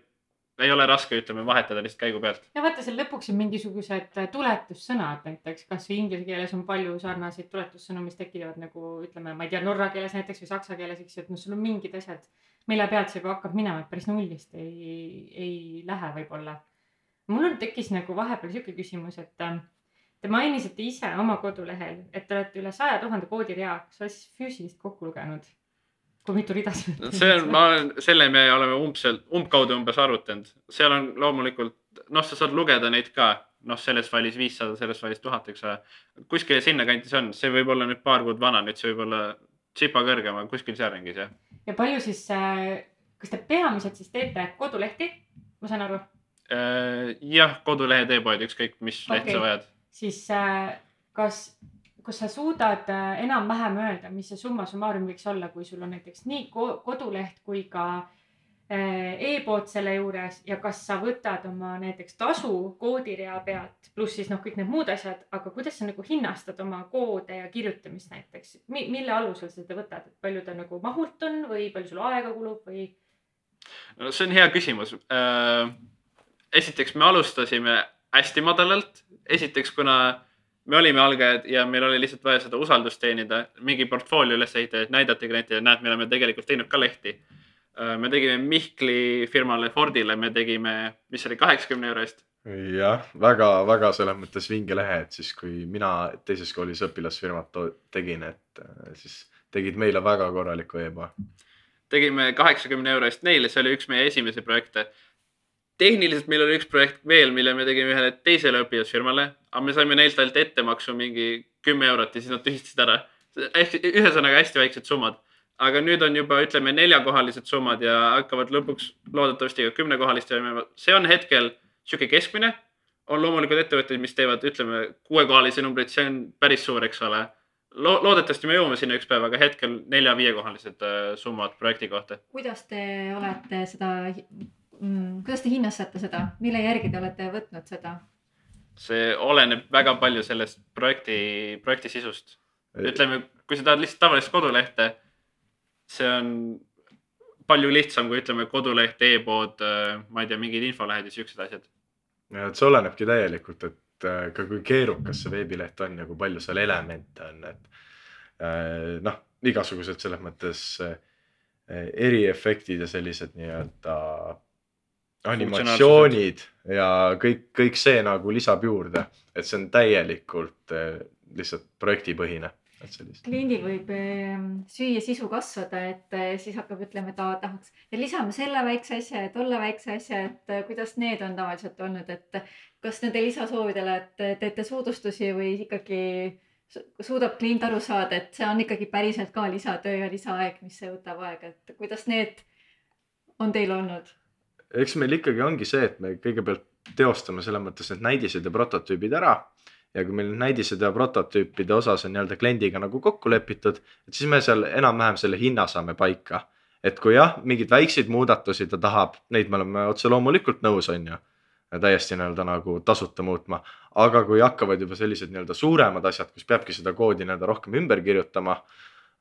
ei ole raske, ütleme, vahetada lihtsalt käigu pealt. ja vaata seal lõpuks on mingisugused tuletussõnad. Näiteks, kasvõi inglise keeles on palju sarnaseid tuletussõnu, mis tekivad nagu ütleme, ma ei tea, norra keeles näiteks või saksa keeles, eks ju, et noh, sul on mingid asjad, mille pealt sa juba hakkad minema, et päris nullist ei, ei lähe võib-olla. mul on, tekkis nagu vahepeal sihuke küsimus, et äh, te mainisite ise oma kodulehel, et te olete üle saja tuhande koodirea, kas sa siis füüsilist kokku lugenud? kui mitu rida see see on, ma olen, selle me oleme umbselt, umbkaudu umbes arvutanud, seal on loomulikult, noh, sa saad lugeda neid ka, noh, selles failis viissada, selles failis tuhat, eks ole. kuskil sinnakanti see on, see võib olla nüüd paar kuud vana, nüüd see võib olla tsipa kõrgem, aga kuskil sealringis jah. Ja palju siis, kas te peamiselt siis teete kodulehti, ma saan aru, Äh, jah, kodulehed e-poed, ükskõik mis leht Okei. sa vajad. siis äh, kas, kas sa suudad äh, enam-vähem öelda, mis see summa summarum võiks olla, kui sul on näiteks nii ko- koduleht kui ka äh, e-pood selle juures ja kas sa võtad oma näiteks tasu koodirea pealt, pluss siis noh, kõik need muud asjad, aga kuidas sa nagu hinnastad oma koode ja kirjutamist näiteks Mi, mille alusel sa seda võtad, et palju ta nagu mahult on või palju sul aega kulub või? no see on hea küsimus. esiteks me alustasime hästi madalalt, esiteks kuna me olime algajad ja meil oli lihtsalt vaja seda usaldust teenida, mingi portfoolio üles ehitada, et näidata klientidele, näed, me oleme tegelikult teinud ka lehti. Me tegime Mihkli firmale Fordile, me tegime, mis oli kaheksakümne euro eest. jah, väga-väga selles mõttes vinge lehe, et siis kui mina teises koolis õpilasfirmat tegin, et äh, siis tegid meile väga korraliku e-poe. tegime kaheksakümne euro eest neile, see oli üks meie esimesi projekte. tehniliselt meil oli üks projekt veel, mille me tegime ühele teisele õpilasfirmale, aga me saime neilt ainult ettemaksu mingi kümme eurot ja siis nad tühistasid ära. ehk ühesõnaga hästi väiksed summad. Aga nüüd on juba ütleme neljakohalised summad ja hakkavad lõpuks loodetavasti ka kümnekohalist olema. see on hetkel sihuke keskmine. on loomulikult ettevõtteid, mis teevad, ütleme kuuekohalisi numbreid, see on päris suur, eks ole Lo. loodetavasti me jõuame sinna üks päev, aga hetkel nelja-viiekohalised äh, summad projekti kohta. kuidas te olete seda mm,, kuidas te hinnastate seda, mille järgi te olete võtnud seda? see oleneb väga palju sellest projekti, projekti sisust. ütleme, kui sa tahad lihtsalt tavalist kodulehte, see on palju lihtsam kui ütleme koduleht e, e-pood, ma ei tea, mingid infolehed ja siuksed asjad. ja et see olenebki täielikult, et äh, ka kui keerukas see veebileht on ja kui palju seal elemente on, et äh, noh, igasugused selles mõttes äh, eriefektid ja sellised nii-öelda animatsioonid ja kõik, kõik see nagu lisab juurde, et see on täielikult äh, lihtsalt projektipõhine. Kliendil võib ehm, süüa sisu kasvada, et eh, siis hakkab ütlema, et aa, tahaks. Ja lisame selle väikse asja ja tolle väikse asja, et eh, kuidas need on tavaliselt olnud, et kas nende lisasoovidele, et teete soodustusi või ikkagi su- suudab klient aru saada, et see on ikkagi päriselt ka lisatöö ja lisaaeg, mis võtab aega, et kuidas need on teil olnud? eks meil ikkagi ongi see, et me kõigepealt teostame selles mõttes need näidised ja prototüübid ära ja kui meil näidised ja prototüüpide osas on nii-öelda kliendiga nagu kokku lepitud, et siis me seal enam-vähem selle hinna saame paika. et kui jah, mingeid väikseid muudatusi ta tahab, neid me oleme otse loomulikult nõus, on ju. täiesti nii-öelda nagu tasuta muutma, aga kui hakkavad juba sellised nii-öelda suuremad asjad, kus peabki seda koodi nii-öelda rohkem ümber kirjutama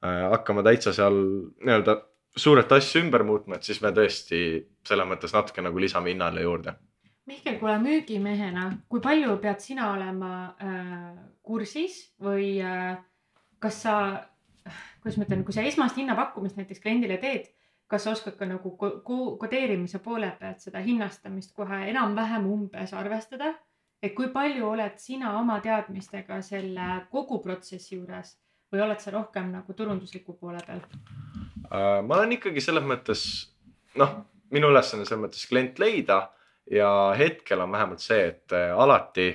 äh,. hakkama täitsa seal nii-öelda suurelt asju ümber muutma, et siis me tõesti selles mõttes natuke nagu lisame hinnale juurde Mihkel, kuule müügimehena, kui palju pead sina olema äh, kursis või äh, kas sa, kuidas ma ütlen, kui sa esmast hinnapakkumist näiteks kliendile teed, kas sa oskad ka nagu ko kodeerimise poole pealt seda hinnastamist kohe enam-vähem umbes arvestada? et kui palju oled sina oma teadmistega selle kogu protsessi juures või oled sa rohkem nagu turundusliku poole peal uh,? ma olen ikkagi selles mõttes, noh, minu ülesanne selles mõttes klient leida ja hetkel on vähemalt see, et äh, alati,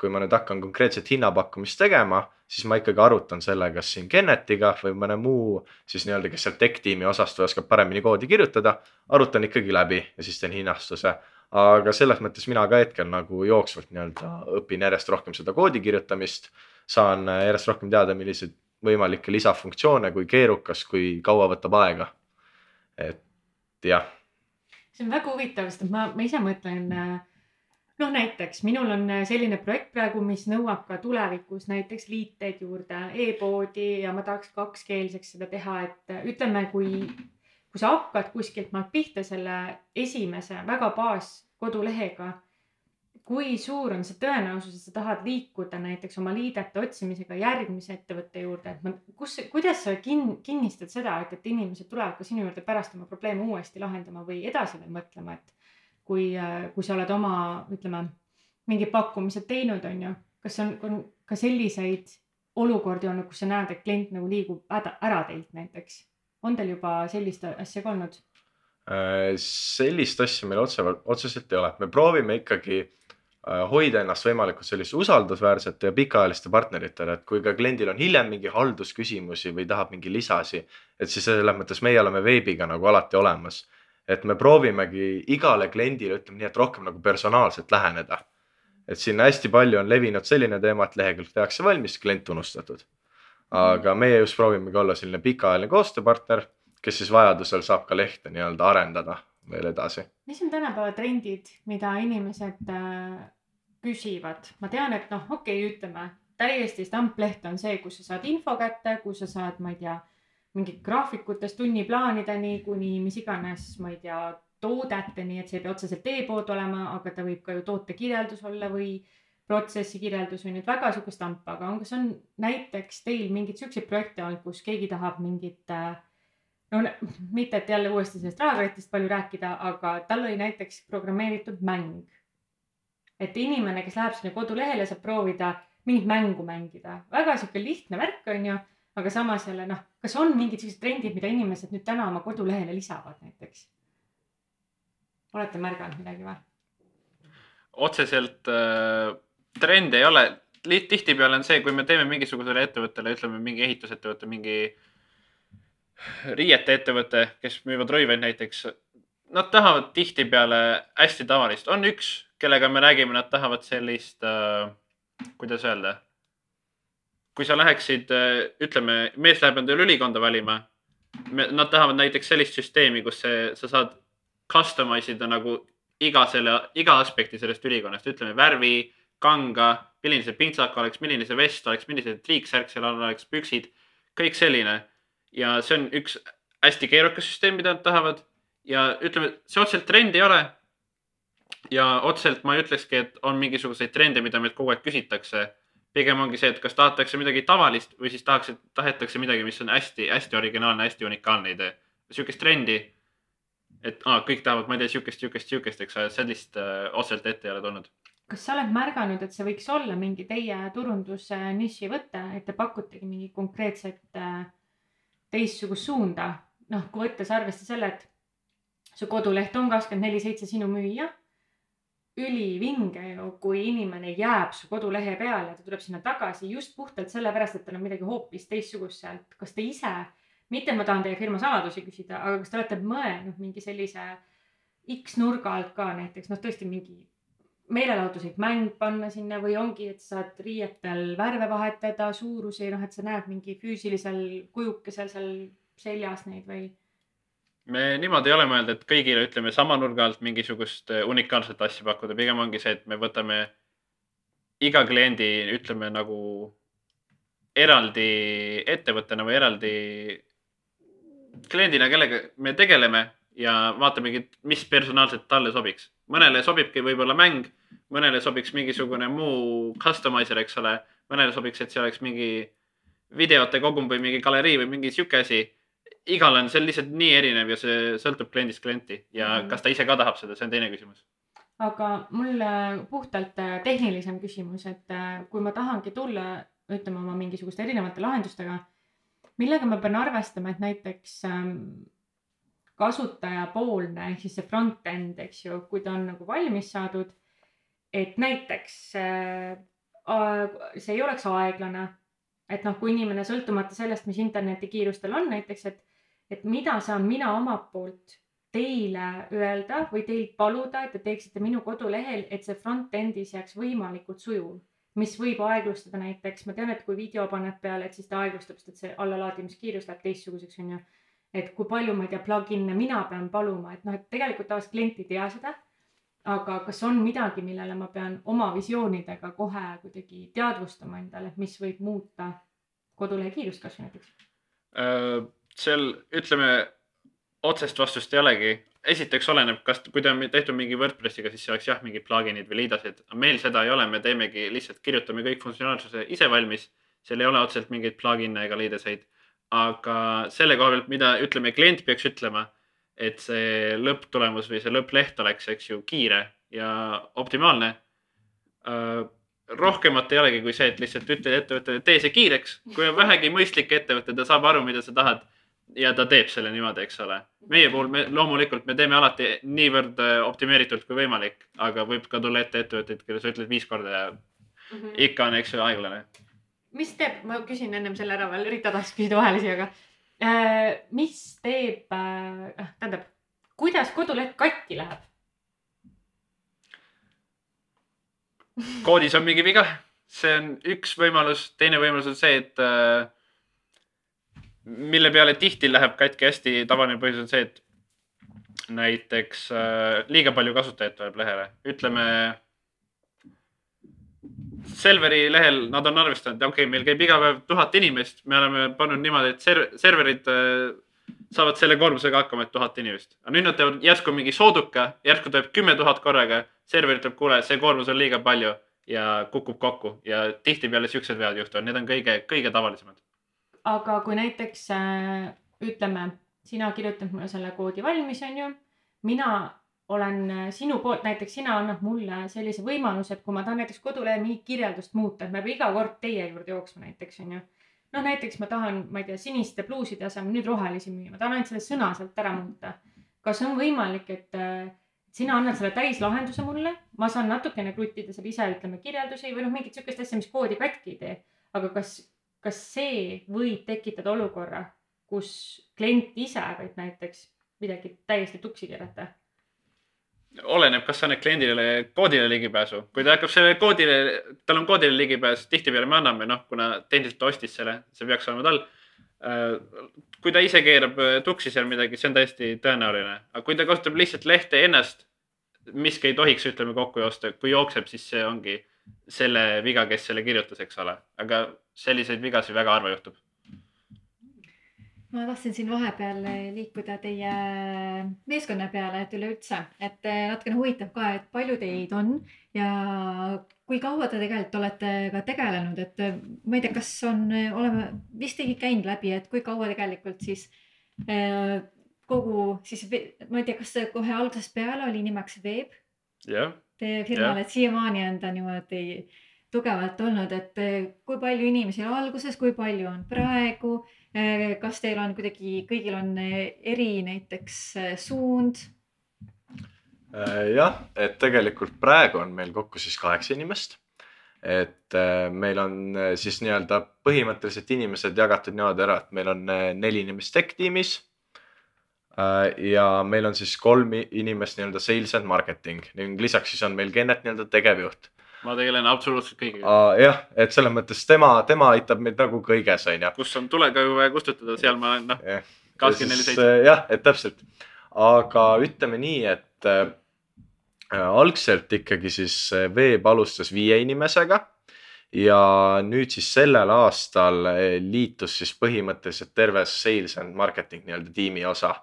kui ma nüüd hakkan konkreetset hinnapakkumist tegema, siis ma ikkagi arutan selle, kas siin Kennetiga või mõne muu siis nii-öelda, kes seal tech tiimi osast oskab paremini koodi kirjutada, arutan ikkagi läbi ja siis teen hinnastuse. aga selles mõttes mina ka hetkel nagu jooksvalt nii-öelda õpin järjest rohkem seda koodi kirjutamist, saan äh, järjest rohkem teada, milliseid võimalikke lisafunktsioone, kui keerukas, kui kaua võtab aega. et jah see on väga huvitav, sest ma, ma ise mõtlen äh, noh, näiteks minul on äh, selline projekt praegu, mis nõuab ka tulevikus näiteks liiteid juurde e-poodi ja ma tahaks kakskeelseks seda teha, et äh, ütleme, kui, kui sa hakkad kuskilt maalt pihta selle esimese väga baas kodulehega kui suur on see tõenäosus, et sa tahad liikuda näiteks oma liidete otsimisega järgmise ettevõtte juurde, et ma, kus, kuidas sa kin-, kinnistad seda, et, et inimesed tulevad ka sinu juurde pärast oma probleeme uuesti lahendama või edasi veel mõtlema, et kui, kui sa oled oma, ütleme, mingid pakkumised teinud, on ju, kas on, on ka selliseid olukordi olnud, kus sa näed, et klient nagu liigub häda, ära teilt näiteks? on teil juba sellist asja ka olnud? Äh, sellist asja meil otse, otseselt ei ole, me proovime ikkagi Äh, hoida ennast võimalikult selliste usaldusväärsete ja pikaajaliste partneritele, et kui ka kliendil on hiljem mingi haldusküsimusi või tahab mingi lisasi, et siis selles mõttes meie oleme veebiga nagu alati olemas. et me proovimegi igale kliendile, ütleme nii, et rohkem nagu personaalselt läheneda. et siin hästi palju on levinud selline teema, et lehekülg tehakse valmis, klient unustatud. aga meie just proovimegi olla selline pikaajaline koostööpartner, kes siis vajadusel saab ka lehte nii-öelda arendada veel edasi. mis on tänapäeva trendid, mida inimesed äh, küsivad? ma tean, et noh, okei okay,, ütleme täiesti stampleht on see, kus sa saad info kätte, kus sa saad, ma ei tea, mingit graafikutest tunniplaanideni kuni mis iganes, ma ei tea, toodeteni, et see ei pea otseselt e-pood olema, aga ta võib ka ju tootekirjeldus olla või protsessi kirjeldus on nüüd väga sihuke stamp, aga on, kas on näiteks teil mingeid siukseid projekte olnud, kus keegi tahab mingit äh, no mitte, et jälle uuesti sellest rahakotist palju rääkida, aga tal oli näiteks programmeeritud mäng. et inimene, kes läheb sinna kodulehele, saab proovida mingit mängu mängida, väga sihuke lihtne värk on ju, aga samas jälle noh, kas on mingid sellised trendid, mida inimesed nüüd täna oma kodulehele lisavad näiteks? olete märganud midagi või? otseselt äh, trende ei ole, tihtipeale on see, kui me teeme mingisugusele ettevõttele, ütleme mingi ehitusettevõte, mingi äh, riieteettevõte, kes müüvad rõivaid näiteks. Nad tahavad tihtipeale hästi tavalist, on üks, kellega me räägime, nad tahavad sellist äh,, kuidas öelda. kui sa läheksid, äh, ütleme, mees läheb endale ülikonda valima. Nad tahavad näiteks sellist süsteemi, kus see, sa saad customize ida nagu iga selle, iga aspekti sellest ülikonnast, ütleme värvi, kanga, milline see pintsak oleks, milline see vest oleks, milline see triiksärk seal all oleks, püksid, kõik selline ja see on üks hästi keerukas süsteem, mida nad tahavad ja ütleme, see otseselt trend ei ole. ja otseselt ma ei ütlekski, et on mingisuguseid trende, mida meilt kogu aeg küsitakse. pigem ongi see, et kas tahetakse midagi tavalist või siis tahaks, tahetakse midagi, mis on hästi-hästi originaalne, hästi unikaalne idee. sihukest trendi, et aa, kõik tahavad, ma ei tea, sihukest, sihukest, sihukest, eks ole, sellist äh, otseselt ette ei ole tulnud kas sa oled märganud, et see võiks olla mingi teie turunduse niši võte, et te pakutegi mingit konkreetset äh, teistsugust suunda. noh, kui võttes arvesse selle, et su koduleht on kakskümmend neli seitse sinu müüa. ülivinge ju, kui inimene jääb su kodulehe peale, ta tuleb sinna tagasi just puhtalt sellepärast, et tal on midagi hoopis teistsugust sealt. kas te ise, mitte ma tahan teie firma saladusi küsida, aga kas te olete mõelnud mingi sellise X nurga alt ka näiteks noh, tõesti mingi meelelahutuslik mäng panna sinna või ongi, et saad riietel värve vahetada, suurusi, noh, et sa näed mingi füüsilisel kujukesel seal seljas neid või? me niimoodi ei ole mõelnud, et kõigile ütleme sama nurga alt mingisugust äh, unikaalset asja pakkuda, pigem ongi see, et me võtame iga kliendi, ütleme nagu eraldi ettevõttena või eraldi kliendina, kellega me tegeleme ja vaatamegi, mis personaalselt talle sobiks. Mõnele sobibki võib-olla mäng, mõnele sobiks mingisugune muu customizer, eks ole, mõnele sobiks, et see oleks mingi videote kogum või mingi galerii või mingi sihuke asi igal on see lihtsalt nii erinev ja see sõltub kliendist klienti ja mm. -hmm. kas ta ise ka tahab seda, see on teine küsimus. aga mul äh, puhtalt äh, tehnilisem küsimus, et äh, kui ma tahangi tulla, ütleme oma mingisuguste erinevate lahendustega, millega ma pean arvestama, et näiteks ähm, kasutajapoolne ehk siis see front-end, eks ju, kui ta on nagu valmis saadud, et näiteks äh, see ei oleks aeglane, et noh, kui inimene sõltumata sellest, mis internetikiirus tal on näiteks, et, et mida saan mina omalt poolt teile öelda või teilt paluda, et te teeksite minu kodulehel, et see front-end'is jääks võimalikult sujuv. mis võib aeglustada näiteks, ma tean, et kui video paned peale, et siis ta aeglustab, sest et see allalaadimiskiirus läheb teistsuguseks, onju. Et kui palju, ma ei tea, plugin'e mina pean paluma, et noh, et tegelikult tavaliselt klient ei tea seda. aga kas on midagi, millele ma pean oma visioonidega kohe kuidagi teadvustama endale, et mis võib muuta kodulehe kiirust kasvõi näiteks? Äh, seal ütleme otsest vastust ei olegi. esiteks oleneb, kas, kui ta on tehtud mingi Wordpressiga, siis see oleks jah, mingid plugin'id või liidasid. meil seda ei ole, me teemegi lihtsalt kirjutame kõik funktsionaalsuse ise valmis. seal ei ole otseselt mingeid plugin'e ega liideseid. Aga selle koha pealt, mida ütleme, klient peaks ütlema, et see lõpptulemus või see lõppleht oleks, eks ju, kiire ja optimaalne. rohkemat ei olegi kui see, et lihtsalt ütled ettevõttele, tee see kiireks, kui on vähegi mõistlik ettevõte, ta saab aru, mida sa tahad ja ta teeb selle niimoodi, eks ole. meie puhul me loomulikult me teeme alati niivõrd äh, optimeeritult kui võimalik, aga võib ka tulla ette ettevõtteid, kelle sa ütled viis korda ja ikka on, eks ju, aeglane. Mis teeb, ma küsin ennem selle ära veel, Rita tahtis küsida vahele siia, aga äh, mis teeb äh,, tähendab, kuidas koduleht katki läheb? koodis on mingi viga, see on üks võimalus, teine võimalus on see, et äh, mille peale tihti läheb katki hästi tavaline põhjus on see, et näiteks äh, liiga palju kasutajaid tuleb lehele, ütleme. Selveri lehel nad on arvestanud, okei okay,, meil käib iga päev tuhat inimest, me oleme pannud niimoodi, et serv-, serverid äh, saavad selle koormusega hakkama, et tuhat inimest. aga nüüd nad teevad järsku mingi sooduka, järsku tuleb kümme tuhat korraga, server ütleb, kuule, see koormus on liiga palju ja kukub kokku ja tihtipeale siuksed vead juhtuvad, need on kõige, kõige tavalisemad. aga kui näiteks äh, ütleme, sina kirjutad mulle selle koodi valmis, onju. mina olen äh, sinu poolt, näiteks sina annad mulle sellise võimaluse, et kui ma tahan näiteks kodulehel mingit kirjeldust muuta, et ma ei pea iga kord teie juurde jooksma näiteks onju. noh, näiteks ma tahan, ma ei tea, siniste pluuside asemel nüüd rohelisi müüa, ma tahan ainult selle sõna sealt ära muuta. kas on võimalik, et äh, sina annad selle täislahenduse mulle, ma saan natukene kruttida seal ise, ütleme kirjeldusi või noh, mingit sihukest asja, mis koodi katki ei tee. aga kas kas see võib tekitada olukorra, kus klient ise võib näiteks midagi täiesti tuksi keerata? oleneb, kas sa annad kliendile koodile ligipääsu, kui ta hakkab sellele koodile, tal on koodile ligipääs, tihtipeale me anname, noh, kuna tehniliselt ta ostis selle, see peaks olema tal. kui ta ise keerab äh, tuksi seal midagi, see on täiesti tõenäoline, aga kui ta kasutab lihtsalt lehte ennast, miski ei tohiks, ütleme kokku joosta, kui jookseb, siis see ongi selle viga, kes selle kirjutas, eks ole, aga selliseid vigasid väga harva juhtub. Ma tahtsin siin vahepeal liikuda teie meeskonna peale, et üleüldse, et natukene huvitav ka, et palju teid on ja kui kaua te tegelikult olete ka tegelenud, et ma ei tea, kas on, oleme vist ei käinud läbi, et kui kaua tegelikult siis eh, kogu siis, ma ei tea, kas kohe algusest peale oli nimeks Veeb? Jah, teie firmal, et siiamaani on ta niimoodi tugevalt olnud, et kui palju inimesi alguses, kui palju on praegu, kas teil on kuidagi, kõigil on eh, eri näiteks eh, suund? Jah, et tegelikult praegu on meil kokku siis kaheksa inimest. et meil on siis nii-öelda põhimõtteliselt inimesed jagatud niimoodi ära, et meil on neli inimest tech tiimis. ja meil on siis kolm inimest nii-öelda sales and marketing ning lisaks siis on meil Kennet nii-öelda tegevjuht ma tegelen absoluutselt kõigega. jah, et selles mõttes tema, tema aitab meid nagu kõiges, on ju. kus on tulega vaja kustutada, seal ma olen noh, kakskümmend neli seitse. äh, jah, et täpselt, aga ütleme nii, et äh, algselt ikkagi siis äh, Veeb alustas viie inimesega ja nüüd siis sellel aastal äh, liitus siis põhimõtteliselt terve sales and marketing nii-öelda tiimi osa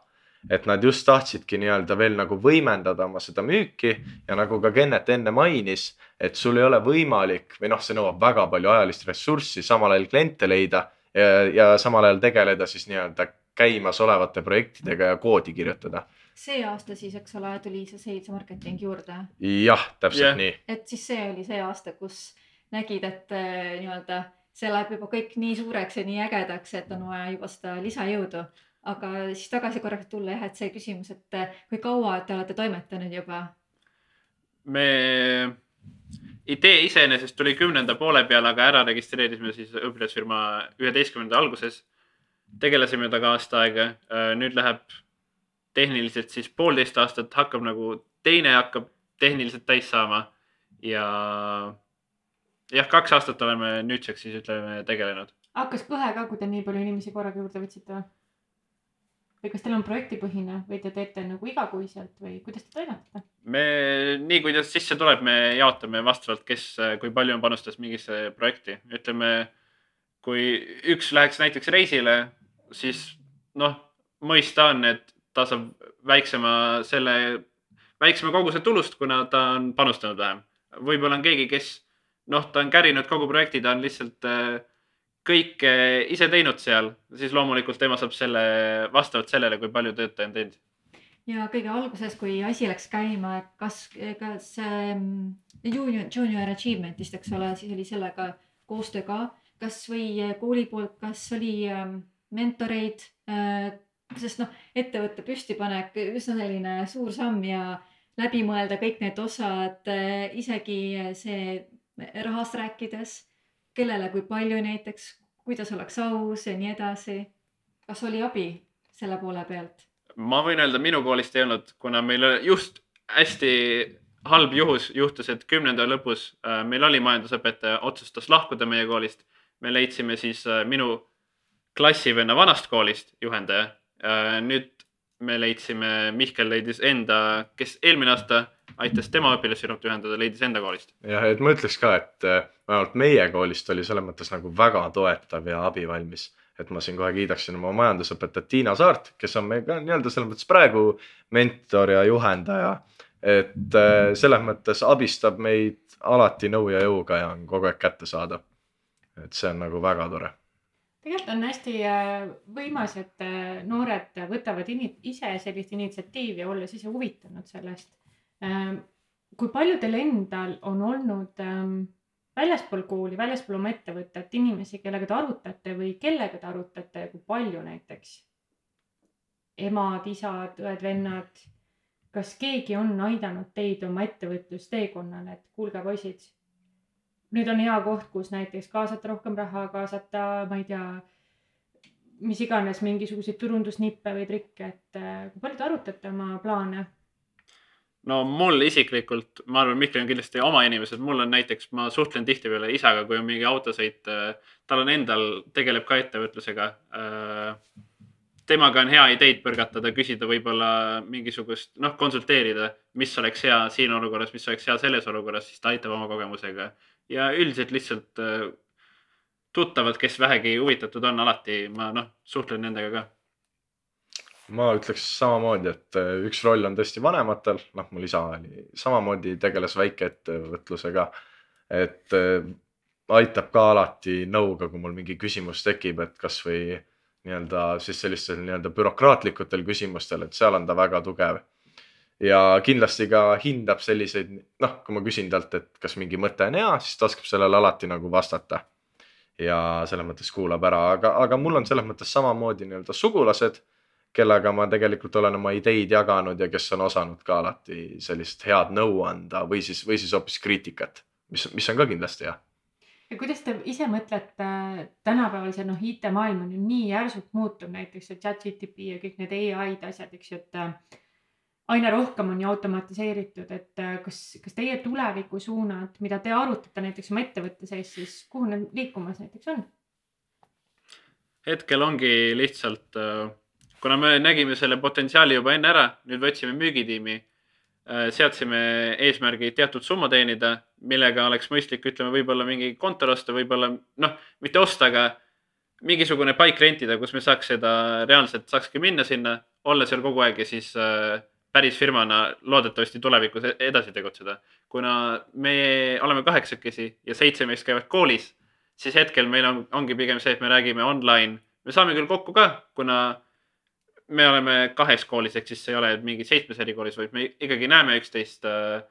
et nad just tahtsidki nii-öelda veel nagu võimendada oma seda müüki ja nagu ka Kennet enne mainis, et sul ei ole võimalik või noh, see nõuab väga palju ajalist ressurssi samal ajal kliente leida ja, ja samal ajal tegeleda siis nii-öelda käimasolevate projektidega ja koodi kirjutada. see aasta siis, eks ole, tuli see sales marketing juurde, jah, täpselt yeah. nii. et siis see oli see aasta, kus nägid, et äh, nii-öelda see läheb juba kõik nii suureks ja nii ägedaks, et on vaja juba seda lisajõudu. Aga siis tagasi korraks tulla jah, et see küsimus, et äh, kui kaua te olete toimetanud juba? me, idee iseenesest tuli kümnenda poole peal, aga ära registreerisime siis õpilasfirma üheteistkümnenda alguses. tegelesime temaga aasta aega, nüüd läheb tehniliselt siis poolteist aastat, hakkab nagu, teine hakkab tehniliselt täis saama ja jah, kaks aastat oleme nüüdseks siis ütleme tegelenud. hakkas kõhe ka, kui te nii palju inimesi korraga juurde võtsite või? Või kas teil on projektipõhine või te teete nagu igakuiselt või kuidas te toimetate? me, nii kuidas sisse tuleb, me jaotame vastavalt, kes, kui palju on panustas mingisse projekti, ütleme. kui üks läheks näiteks reisile, siis noh, mõista on, et ta saab väiksema selle, väiksema koguse tulust, kuna ta on panustanud vähem. võib-olla on keegi, kes noh, ta on kärinud kogu projekti, ta on lihtsalt äh, kõike ise teinud seal, siis loomulikult tema saab selle vastavalt sellele, kui palju tööd ta on teinud. ja kõige alguses, kui asi läks käima, et kas, kas ähm, junior, junior achievement'ist, eks ole, siis oli sellega koostöö ka, kas või kooli poolt, kas oli ähm, mentoreid sest noh, ettevõtte püstipanek üsna selline suur samm ja läbi mõelda kõik need osad isegi see rahast rääkides, kellele, kui palju näiteks, kuidas oleks aus ja nii edasi. kas oli abi selle poole pealt? ma võin öelda, minu koolist ei olnud, kuna meil just hästi halb juhus juhtus, et kümnenda lõpus äh, meil oli majandusõpetaja, otsustas lahkuda meie koolist. me leidsime siis äh, minu klassivenna vanast koolist juhendaja. nüüd me leidsime, Mihkel leidis enda, kes eelmine aasta aitas tema õpilasfirmat ühendada, leidis enda koolist. jah, et ma ütleks ka, et äh, vähemalt meie koolist oli selles mõttes nagu väga toetav ja abivalmis. et ma siin kohe kiidaksin oma majandusõpetajat Tiina Saart, kes on meil ka nii-öelda selles mõttes praegu mentor ja juhendaja. et äh, selles mõttes abistab meid alati nõu ja jõuga ja on kogu aeg kättesaadav. et see on nagu väga tore. tegelikult on hästi äh, võimas, et noored võtavad ise sellist initsiatiivi, olles ise huvitunud sellest. Kui palju teil endal on olnud ähm, väljaspool kooli, väljaspool oma ettevõtet inimesi, kellega te arutate või kellega te arutate ja kui palju näiteks? emad, isad, õed-vennad, kas keegi on aidanud teid oma ettevõtlusteekonnal, et kuulge, poisid, nüüd on hea koht, kus näiteks kaasata rohkem raha, kaasata, ma ei tea, mis iganes mingisuguseid turundusnippe või trikke, et äh, kui palju te arutate oma plaane? No mul isiklikult, ma arvan, Mihkel on kindlasti oma inimesed, mul on näiteks, ma suhtlen tihtipeale isaga, kui on mingi autosõit, tal on endal, tegeleb ka ettevõtlusega. temaga on hea ideid põrgatada, küsida võib-olla mingisugust, noh, konsulteerida, mis oleks hea siin olukorras, mis oleks hea selles olukorras, siis ta aitab oma kogemusega. ja üldiselt lihtsalt äh, tuttavad, kes vähegi huvitatud on, alati ma noh, suhtlen nendega ka ma ütleks samamoodi, et äh, üks roll on tõesti vanematel, noh, mul isa oli samamoodi tegeles väikeettevõtlusega. et äh, aitab ka alati nõuga, kui mul mingi küsimus tekib, et kasvõi nii-öelda siis sellistel nii-öelda bürokraatlikutel küsimustel, et seal on ta väga tugev. ja kindlasti ka hindab selliseid, noh, kui ma küsin talt, et kas mingi mõte on hea, siis ta oskab sellele alati nagu vastata. ja selles mõttes kuulab ära, aga, aga mul on selles mõttes samamoodi nii-öelda sugulased kellega ma tegelikult olen oma ideid jaganud ja kes on osanud ka alati sellist head nõu anda või siis, või siis hoopis kriitikat, mis, mis on ka kindlasti hea. ja kuidas te ise mõtlete, tänapäeval see noh, IT-maailm on ju nii järsult muutuv, näiteks see chat GTP ja kõik need ai-d asjad, eks ju, et äh, aina rohkem on ju automatiseeritud, et äh, kas, kas teie tulevikusuunad, mida te arutate näiteks oma ettevõtte sees, siis kuhu need liikumas näiteks on? hetkel ongi lihtsalt, kuna me nägime selle potentsiaali juba enne ära, nüüd võtsime müügitiimi Äh, seadsime eesmärgi teatud summa teenida, millega oleks mõistlik, ütleme, võib-olla mingi kontor osta, võib-olla noh, mitte osta, aga mingisugune paik rentida, kus me saaks seda reaalselt, saakski minna sinna, olla seal kogu aeg ja siis äh, päris firmana loodetavasti tulevikus e-, edasi tegutseda. kuna me oleme kaheksakesi ja seitse meist käivad koolis, siis hetkel meil on, ongi pigem see, et me räägime online. me saame küll kokku ka, kuna me oleme kahes koolis, ehk siis ei ole mingi seitsmes erikoolis, vaid me ikkagi näeme üksteist äh,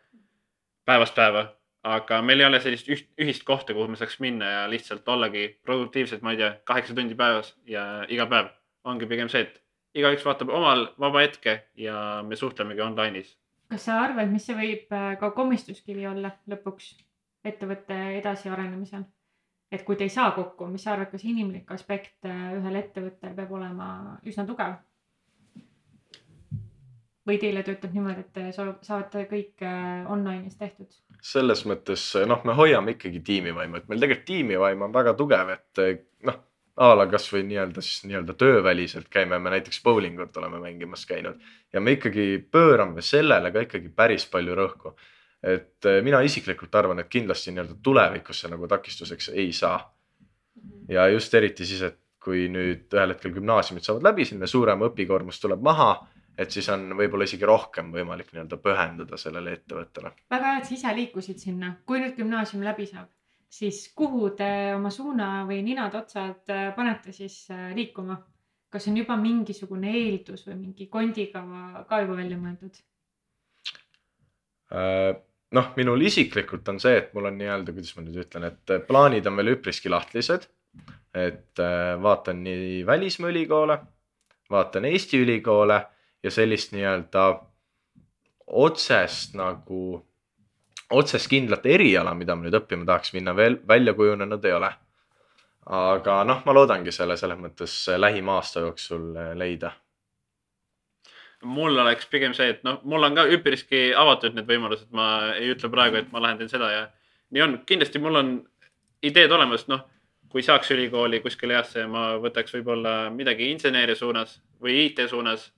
päevast päeva. aga meil ei ole sellist üht, ühist kohta, kuhu me saaks minna ja lihtsalt ollagi produktiivsed, ma ei tea, kaheksa tundi päevas ja iga päev. ongi pigem see, et igaüks vaatab omal vaba hetke ja me suhtlemegi online'is. kas sa arvad, mis see võib äh, ka komistuskivi olla lõpuks ettevõtte edasiarenemisel? et kui te ei saa kokku, mis sa arvad, kas inimlik aspekt äh, ühel ettevõttel peab olema üsna tugev? Või teile töötab niimoodi, et te saate kõik äh, online'is tehtud? selles mõttes noh, me hoiame ikkagi tiimivaimu, et meil tegelikult tiimivaim on väga tugev, et noh, a la kasvõi nii-öelda siis nii-öelda tööväliselt käime, me näiteks bowlingut oleme mängimas käinud ja me ikkagi pöörame sellele ka ikkagi päris palju rõhku. et äh, mina isiklikult arvan, et kindlasti nii-öelda tulevikus see nagu takistuseks ei saa. ja just eriti siis, et kui nüüd ühel hetkel gümnaasiumid saavad läbi, selline suurem õpikoormus tuleb maha et siis on võib-olla isegi rohkem võimalik nii-öelda pühenduda sellele ettevõttele. väga hea, et sa ise liikusid sinna, kui nüüd gümnaasium läbi saab, siis kuhu te oma suuna või ninad-otsad äh, panete siis äh, liikuma? kas on juba mingisugune eeldus või mingi kondikava ka juba välja mõeldud? Äh, noh, minul isiklikult on see, et mul on nii-öelda, kuidas ma nüüd ütlen, et plaanid on veel üpriski lahtised. et vaatan nii välismaa ülikoole, vaatan Eesti ülikoole ja sellist nii-öelda otsest nagu, otsest kindlat eriala, mida ma nüüd õppima tahaks minna, veel välja kujunenud ei ole. aga noh, ma loodangi selle selles mõttes lähima aasta jooksul leida. Mul oleks pigem see, et noh, mul on ka üpriski avatud need võimalused, ma ei ütle praegu, et ma lähen teen seda ja nii on, kindlasti mul on ideed olemas, noh, kui saaks ülikooli kuskile heasse, ma võtaks võib-olla midagi inseneeria suunas või IT suunas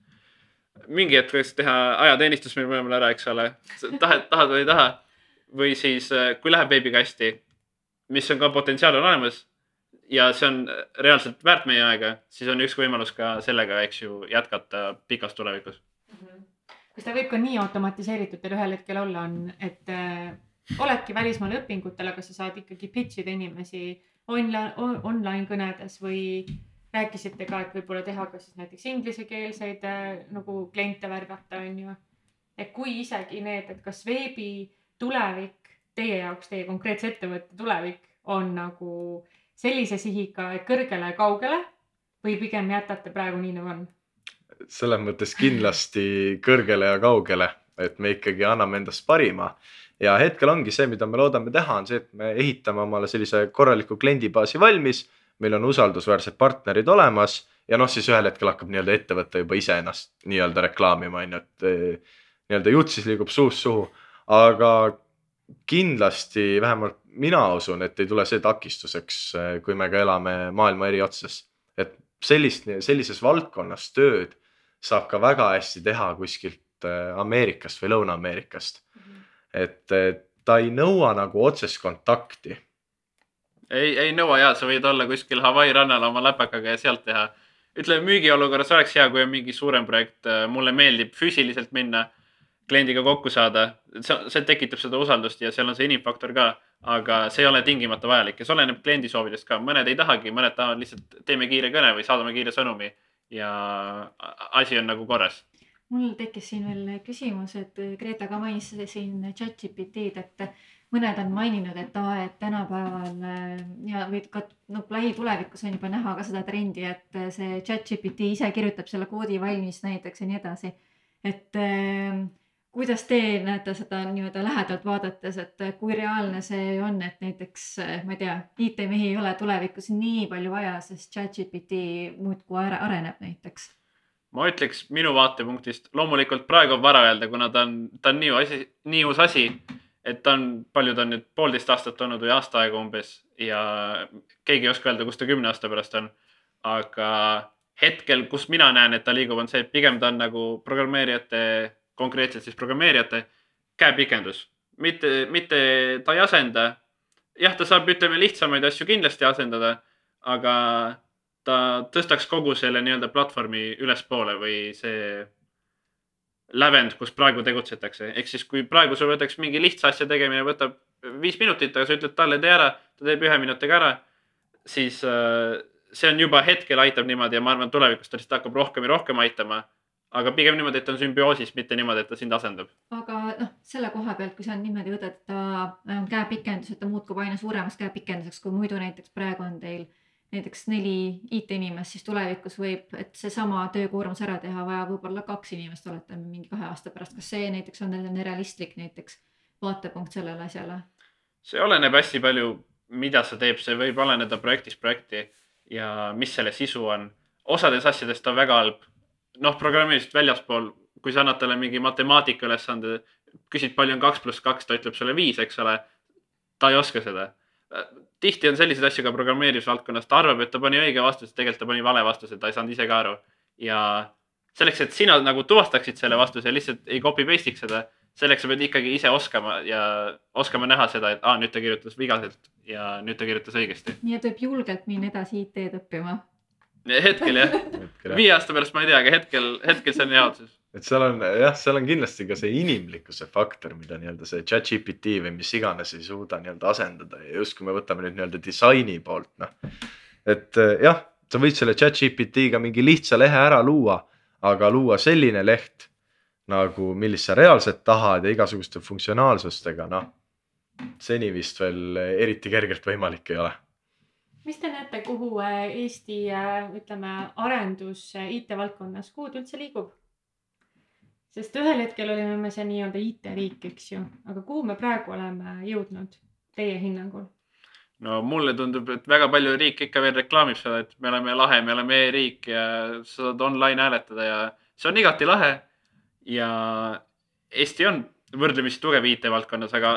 mingi hetk võiks teha ajateenistus meil mõlemal ära, eks ole. tahad, tahad või ei taha. või siis, äh, kui läheb veebikasti, mis on ka potentsiaal on olemas ja see on reaalselt väärt meie aega, siis on üks võimalus ka sellega, eks ju, jätkata pikas tulevikus mm. -hmm. kas ta võib ka nii automatiseeritud teil ühel hetkel olla, on, et äh, oledki välismaal õpingutel, aga sa saad ikkagi pitch ida inimesi online, online kõnedes või rääkisite ka, et võib-olla teha ka siis näiteks inglisekeelseid äh, nagu kliente värvata, on ju. et kui isegi need, et kas veebi tulevik teie jaoks, teie konkreetse ettevõtte tulevik on nagu sellise sihiga, kõrgele ja kaugele või pigem jätate praegu nii nagu on? selles mõttes kindlasti kõrgele ja kaugele, et me ikkagi anname endast parima ja hetkel ongi see, mida me loodame teha, on see, et me ehitame omale sellise korraliku kliendibaasi valmis meil on usaldusväärsed partnerid olemas ja noh, siis ühel hetkel hakkab nii-öelda ettevõte juba iseennast nii-öelda reklaamima, on ju, et eh, nii-öelda jutt siis liigub suust suhu, aga kindlasti vähemalt mina usun, et ei tule see takistuseks, eh, kui me ka elame maailma eri otsas. et sellist, sellises valdkonnas tööd saab ka väga hästi teha kuskilt eh, Ameerikast või Lõuna-Ameerikast mm. -hmm. et ta ei nõua nagu otsest kontakti ei, ei nõua ja sa võid olla kuskil Hawaii rannal oma läpakaga ja sealt teha. ütleme müügiolukorras oleks hea, kui on mingi suurem projekt, mulle meeldib füüsiliselt minna, kliendiga kokku saada, see, tekitab seda usaldust ja seal on see inimfaktor ka. aga see ei ole tingimata vajalik. Ja see oleneb kliendi soovidest ka, mõned ei tahagi, mõned tahavad lihtsalt teeme kiire kõne või saadame kiire sõnumi. Ja asi on nagu korras. Mul tekkis siin veel küsimus, et Greta ka mainis siin chat-GPT-d, et mõned on maininud, et aa, et tänapäeval äh, ja või ka noh, lähitulevikus on juba näha ka seda trendi, et äh, see chat GPT ise kirjutab selle koodi valmis näiteks ja nii edasi. et äh, kuidas te näete seda nii-öelda lähedalt vaadates, et kui reaalne see on, et näiteks ma ei tea, IT-mehi ei ole tulevikus nii palju vaja, sest chat-GPT muudkui are- areneb näiteks? ma ütleks minu vaatepunktist, loomulikult praegu on vara öelda, kuna ta on, ta on nii asi, nii uus asi, et ta on, palju ta on nüüd poolteist aastat olnud või aasta aega umbes ja keegi ei oska öelda, kus ta kümne aasta pärast on. aga hetkel, kus mina näen, et ta liigub, on see, et pigem ta on nagu programmeerijate konkreetselt siis programmeerijate käepikendus, mitte, mitte ta ei asenda. jah, ta saab, ütleme lihtsamaid asju kindlasti asendada, aga ta tõstaks kogu selle nii-öelda platvormi ülespoole või see lävend, kus praegu tegutsetakse. ehk siis, kui praegu sul võtaks mingi lihtsa asja tegemine võtab viis minutit, aga sa ütled talle tee ära, ta teeb ühe minutiga ära, siis äh, see on juba hetkel aitab niimoodi ja ma arvan, tulevikus ta lihtsalt hakkab rohkem ja rohkem aitama aga pigem niimoodi, et on sümbioosis, mitte niimoodi, et ta sind asendab. aga noh, selle koha pealt, kui sa niimoodi võtad, et ta on käepikendus, et ta muutub aina suuremaks käepikenduseks, kui muidu näiteks praegu on teil näiteks neli IT-inimest, siis tulevikus võib, et seesama töökoormus ära teha, vaja võib-olla kaks inimest, oletame mingi kahe aasta pärast. kas see näiteks on realistlik näiteks vaatepunkt sellele asjale? see oleneb hästi palju, mida sa teeb, see võib oleneda projektist projekti ja mis selle sisu on. osades asjades ta on väga halb noh, programmeerimist väljaspool, kui sa annad talle mingi matemaatika ülesande, küsid, palju on kaks pluss kaks, ta ütleb sulle viis, eks ole. ta ei oska seda. Tihti on selliseid asju ka programmeerimisvaldkonnas, ta arvab, et ta pani õige vastuse, tegelikult ta pani vale vastuse, ta ei saanud ise ka aru. ja selleks, et sina nagu tuvastaksid selle vastuse, lihtsalt ei copy paste'iks seda, selleks sa pead ikkagi ise oskama ja oskama näha seda, et aa, nüüd ta kirjutas vigaselt ja nüüd ta kirjutas õigesti. nii et võib julgelt minna edasi IT-d õppima hetkel jah, viie aasta pärast ma ei tea, aga hetkel, hetkel see on jaotus. Et seal on jah, seal on kindlasti ka see inimlikkuse faktor, mida nii-öelda see chat GPT või mis iganes ei suuda nii-öelda asendada ja just kui me võtame nüüd nii-öelda disaini poolt, noh. et eh, jah, sa võid selle chat GPT-ga mingi lihtsa lehe ära luua, aga luua selline leht nagu, millist sa reaalselt tahad ja igasuguste funktsionaalsustega, noh. seni vist veel eriti kergelt võimalik ei ole mis te näete, kuhu äh, Eesti, äh, ütleme, arendus äh, IT-valdkonnas, kuhu ta üldse liigub? Sest ühel hetkel olime me see nii-öelda IT-riik, eks ju, aga kuhu me praegu oleme jõudnud teie hinnangul? no mulle tundub, et väga palju riik ikka veel reklaamib seda, et me oleme lahe, me oleme e-riik ja sa saad online hääletada ja see on igati lahe. ja Eesti on võrdlemisi tugev IT-valdkonnas, aga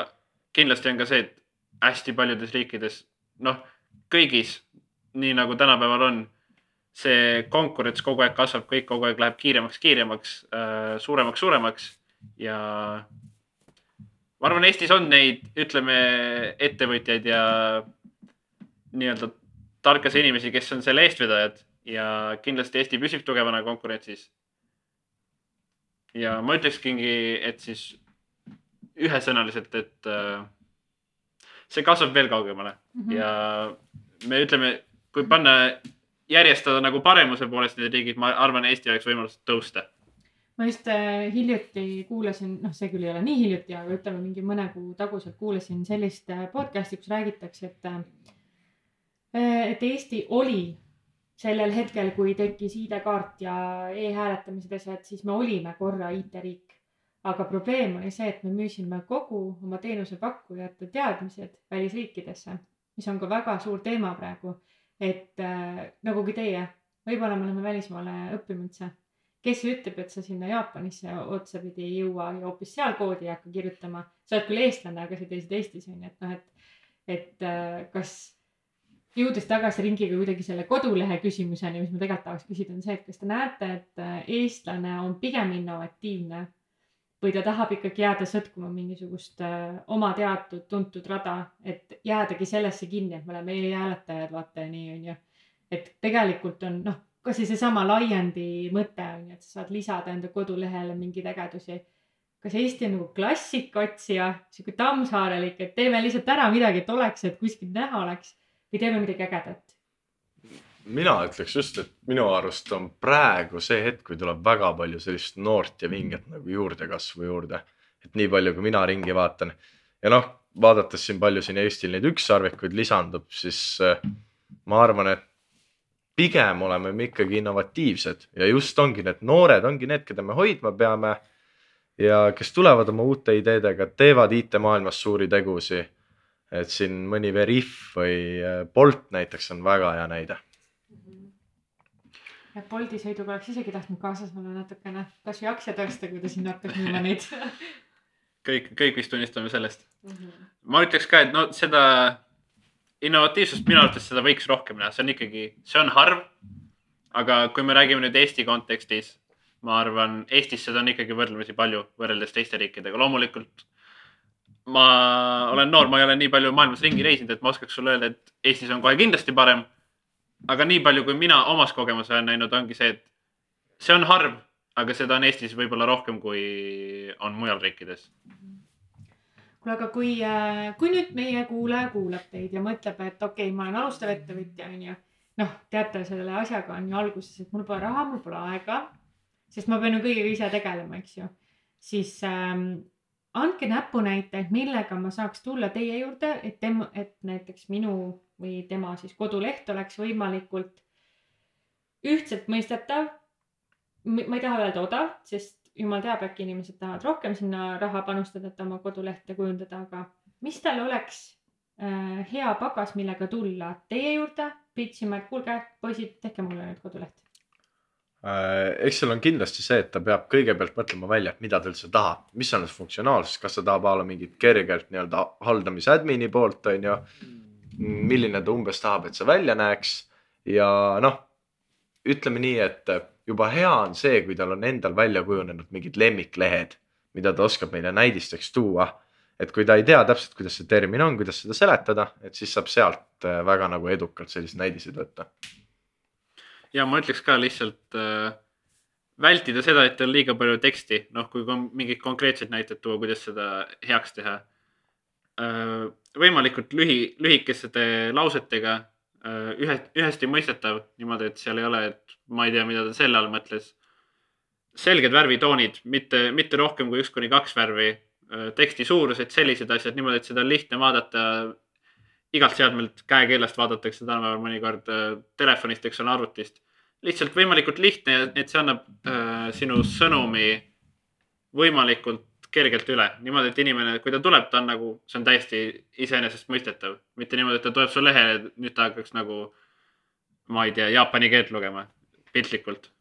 kindlasti on ka see, et hästi paljudes riikides, noh kõigis, nii nagu tänapäeval on, see konkurents kogu aeg kasvab, kõik kogu aeg läheb kiiremaks, kiiremaks, äh, suuremaks, suuremaks ja ma arvan, Eestis on neid, ütleme, ettevõtjaid ja nii-öelda tarkasi inimesi, kes on selle eestvedajad ja kindlasti Eesti püsib tugevana konkurentsis. ja ma ütlekski, et siis ühesõnaliselt, et äh, see kasvab veel kaugemale mm -hmm. ja me ütleme, kui panna järjestada nagu paremuse poolest need riigid, ma arvan, Eesti oleks võimalus tõusta. ma just äh, hiljuti kuulasin, noh, see küll ei ole nii hiljuti, aga ütleme mingi mõne kuu taguselt kuulasin sellist äh, podcast'i, kus räägitakse, et äh,, et Eesti oli sellel hetkel, kui tekkis ID-kaart ja e-hääletamised asjad, siis me olime korra IT-riik aga probleem oli see, et me müüsime kogu oma teenusepakkujate teadmised välisriikidesse, mis on ka väga suur teema praegu. Et äh, nagugi teie, võib-olla me oleme välismaale õppima üldse. kes ütleb, et sa sinna Jaapanisse otsapidi ei jõua ja hoopis seal koodi ei hakka kirjutama. sa oled küll eestlane, aga sa käisid Eestis on ju, et noh, et, et äh, kas jõudes tagasi ringiga kuidagi selle kodulehe küsimuseni, mis ma tegelikult tahaks küsida, on see, et kas te näete, et äh, eestlane on pigem innovatiivne või ta tahab ikkagi jääda sõtkuma mingisugust äh, oma teatud tuntud rada, et jäädagi sellesse kinni, et me oleme e-hääletajad, vaata ja nii on ju. et tegelikult on noh, kas või seesama laiendi mõte on ju, et sa saad lisada enda kodulehele mingeid ägedusi. kas Eesti on nagu klassikaotsija, sihuke tammsaarelik, et teeme lihtsalt ära midagi, et oleks, et kuskil näha oleks või teeme midagi ägedat? Mina ütleks just, et minu arust on praegu see hetk, kui tuleb väga palju sellist noort ja vinget nagu juurdekasvu juurde. et nii palju, kui mina ringi vaatan ja noh, vaadates siin palju siin Eestil neid ükssarvikuid lisandub, siis äh, ma arvan, et pigem oleme me ikkagi innovatiivsed ja just ongi need noored ongi need, keda me hoidma peame. ja kes tulevad oma uute ideedega, teevad IT-maailmas suuri tegusi. et siin mõni Veriff või äh, Bolt näiteks on väga hea näide. Ja Bolti sõiduga oleks isegi tahtnud kaasas olla natukene, kasvõi aktsiad osta, kui ta sinna hakkas müüma neid. kõik, kõik vist tunnistame sellest. ma ütleks ka, et no seda innovatiivsust minu arvates seda võiks rohkem näha, see on ikkagi, see on harv. aga kui me räägime nüüd Eesti kontekstis, ma arvan, Eestis seda on ikkagi võrdlemisi palju võrreldes teiste riikidega, loomulikult. ma olen noor, ma ei ole nii palju maailmas ringi reisinud, et ma oskaks sulle öelda, et Eestis on kohe kindlasti parem. Aga nii palju, kui mina omas kogemuses olen näinud, ongi see, et see on harv, aga seda on Eestis võib-olla rohkem, kui on mujal riikides kuule, aga kui, kui nüüd meie kuulaja kuulab teid ja mõtleb, et okei okay,, ma olen alustav ettevõtja, onju. noh, teate, selle asjaga on ju alguses, et mul pole raha, mul pole aega. sest ma pean ju kõigega ise tegelema, eks ju. siis ähm, andke näpunäiteid, millega ma saaks tulla teie juurde, et tema, et näiteks minu või tema siis koduleht oleks võimalikult ühtselt mõistetav. ma ei taha öelda odav, sest jumal teab, äkki inimesed tahavad rohkem sinna raha panustada, et oma kodulehte kujundada, aga mis tal oleks äh, hea pagas, millega tulla teie juurde, pitch ima, et kuulge, poisid, tehke mulle nüüd koduleht. Äh, eks seal on kindlasti see, et ta peab kõigepealt mõtlema välja, et mida ta üldse tahab, mis on need funktsionaalsus, kas ta tahab a la mingit kergelt nii-öelda haldamise admin'i poolt, on ju. milline ta umbes tahab, et see välja näeks ja noh, ütleme nii, et juba hea on see, kui tal on endal välja kujunenud mingid lemmiklehed, mida ta oskab meile näidisteks tuua. et kui ta ei tea täpselt, kuidas see termin on, kuidas seda seletada, et siis saab sealt väga nagu edukalt selliseid näidiseid võtta ja ma ütleks ka lihtsalt äh, vältida seda, et on liiga palju teksti, noh, kui kon- mingid konkreetsed näited tuua, kuidas seda heaks teha äh,. võimalikult lühi, lühikeste lausetega äh,, ühe, ühesti mõistetav niimoodi, et seal ei ole, et ma ei tea, mida ta selle all mõtles. selged värvitoonid, mitte, mitte rohkem kui üks kuni kaks värvi äh,, teksti suurused, sellised asjad niimoodi, et seda on lihtne vaadata igalt seadmelt käekeelest vaadatakse tänapäeval mõnikord äh, telefonist, eks ole, arvutist. lihtsalt võimalikult lihtne, et see annab äh, sinu sõnumi võimalikult kergelt üle, niimoodi, et inimene, kui ta tuleb, ta on nagu, see on täiesti iseenesestmõistetav, mitte niimoodi, et ta tuleb su lehele, nüüd ta hakkaks nagu, ma ei tea, jaapani keelt lugema, piltlikult.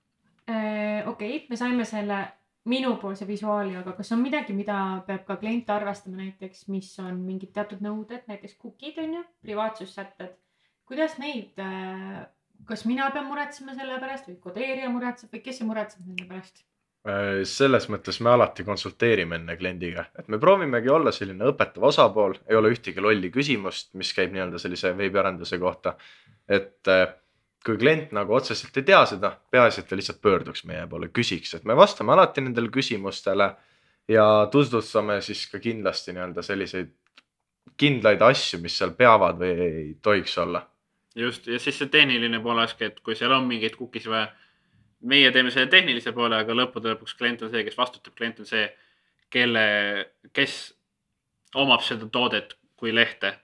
okei okay,, me saime selle minupoolse visuaali, aga kas on midagi, mida peab ka klient arvestama näiteks, mis on mingid teatud nõuded, näiteks cookie'd on ju, privaatsussätted. kuidas neid, kas mina pean muretsema selle pärast või kodeerija muretseb või kes see muretseb nende pärast? Äh, selles mõttes me alati konsulteerime enne kliendiga, et me proovimegi olla selline õpetav osapool, ei ole ühtegi lolli küsimust, mis käib nii-öelda sellise veebiarenduse kohta. et äh, kui klient nagu otseselt ei tea seda, peaasi, et ta lihtsalt pöörduks meie poole, küsiks, et me vastame alati nendele küsimustele ja tutvustame siis ka kindlasti nii-öelda selliseid kindlaid asju, mis seal peavad või ei tohiks olla just, ja siis see tehniline pool olekski, et kui seal on mingeid cookies vaja, meie teeme selle tehnilise poole, aga lõppude lõpuks klient on see, kes vastutab, klient on see, kelle, kes omab seda toodet kui lehte.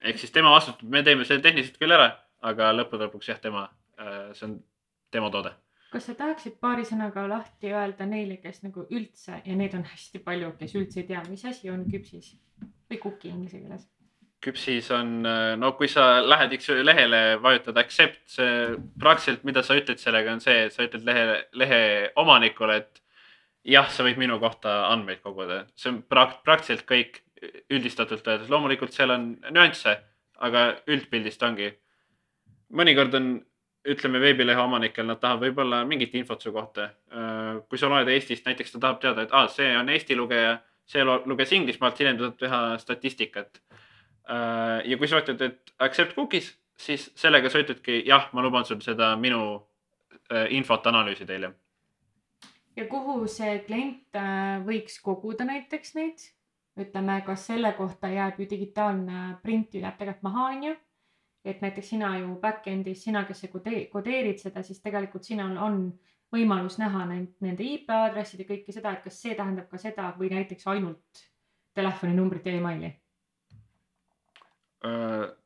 ehk siis tema vastutab, me teeme selle tehniliselt küll ära, aga lõppude lõpuks jah, tema, see on tema toode. kas sa tahaksid paari sõnaga lahti öelda neile, kes nagu üldse ja neid on hästi palju, kes üldse ei tea, mis asi on küpsis või cookie inglise keeles? küpsis on, no kui sa lähed üks lehele, vajutad accept, see praktiliselt, mida sa ütled sellega on see, et sa ütled lehe, lehe omanikule, et jah, sa võid minu kohta andmeid koguda, see on prak-, praktiliselt kõik üldistatult öeldes, loomulikult seal on nüansse, aga üldpildist ongi. Mõnikord on, ütleme veebilehe omanikel, nad tahavad võib-olla mingit infot su kohta. kui sa loed Eestist, näiteks ta tahab teada, et aa, see on Eesti lugeja, see luges Inglismaalt, hiljem ta tahab teha statistikat Äh, ja kui sa ütled, et accept cookies, siis sellega sa ütledki jah, ma luban sul seda minu äh, infot analüüsida hiljem. ja kuhu see klient äh, võiks koguda näiteks neid? ütleme, kas selle kohta jääb ju digitaalne print ju jääb tegelikult maha, onju. Et näiteks sina ju back-end'is, sina, kes sa kode- kodeerid seda, siis tegelikult sinul on võimalus näha neid, nende IP aadressid ja kõike seda, et kas see tähendab ka seda või näiteks ainult telefoninumbrit ja emaili.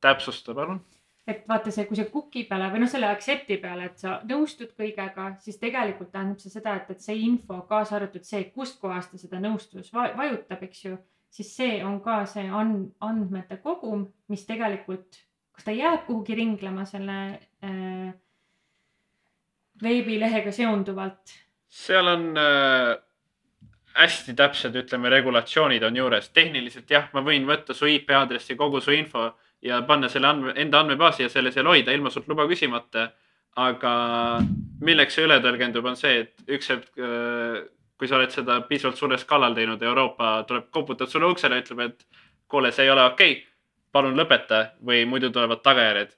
täpsusta palun. et vaata see, kui see cookie peale või noh, selle accept'i peale, et sa nõustud kõigega, siis tegelikult tähendab see seda, et, et see info, kaasa arvatud see, kustkohast ta seda nõustus va- vajutab, eks ju, siis see on ka see and-, andmete kogum, mis tegelikult, kas ta jääb kuhugi ringlema selle äh, veebilehega seonduvalt seal on äh, hästi täpsed, ütleme, regulatsioonid on juures. tehniliselt jah, ma võin võtta su IP aadressi, kogu su info ja panna selle andme, enda andmebaasi ja selle seal hoida ilma sult luba küsimata. aga milleks see üle tõlgendub, on see, et üks hetk, kui sa oled seda piisavalt suurel skaalal teinud, Euroopa tuleb, koputab sulle uksele, ütleb, et kuule, see ei ole okei okay,, palun lõpeta või muidu tulevad tagajärjed.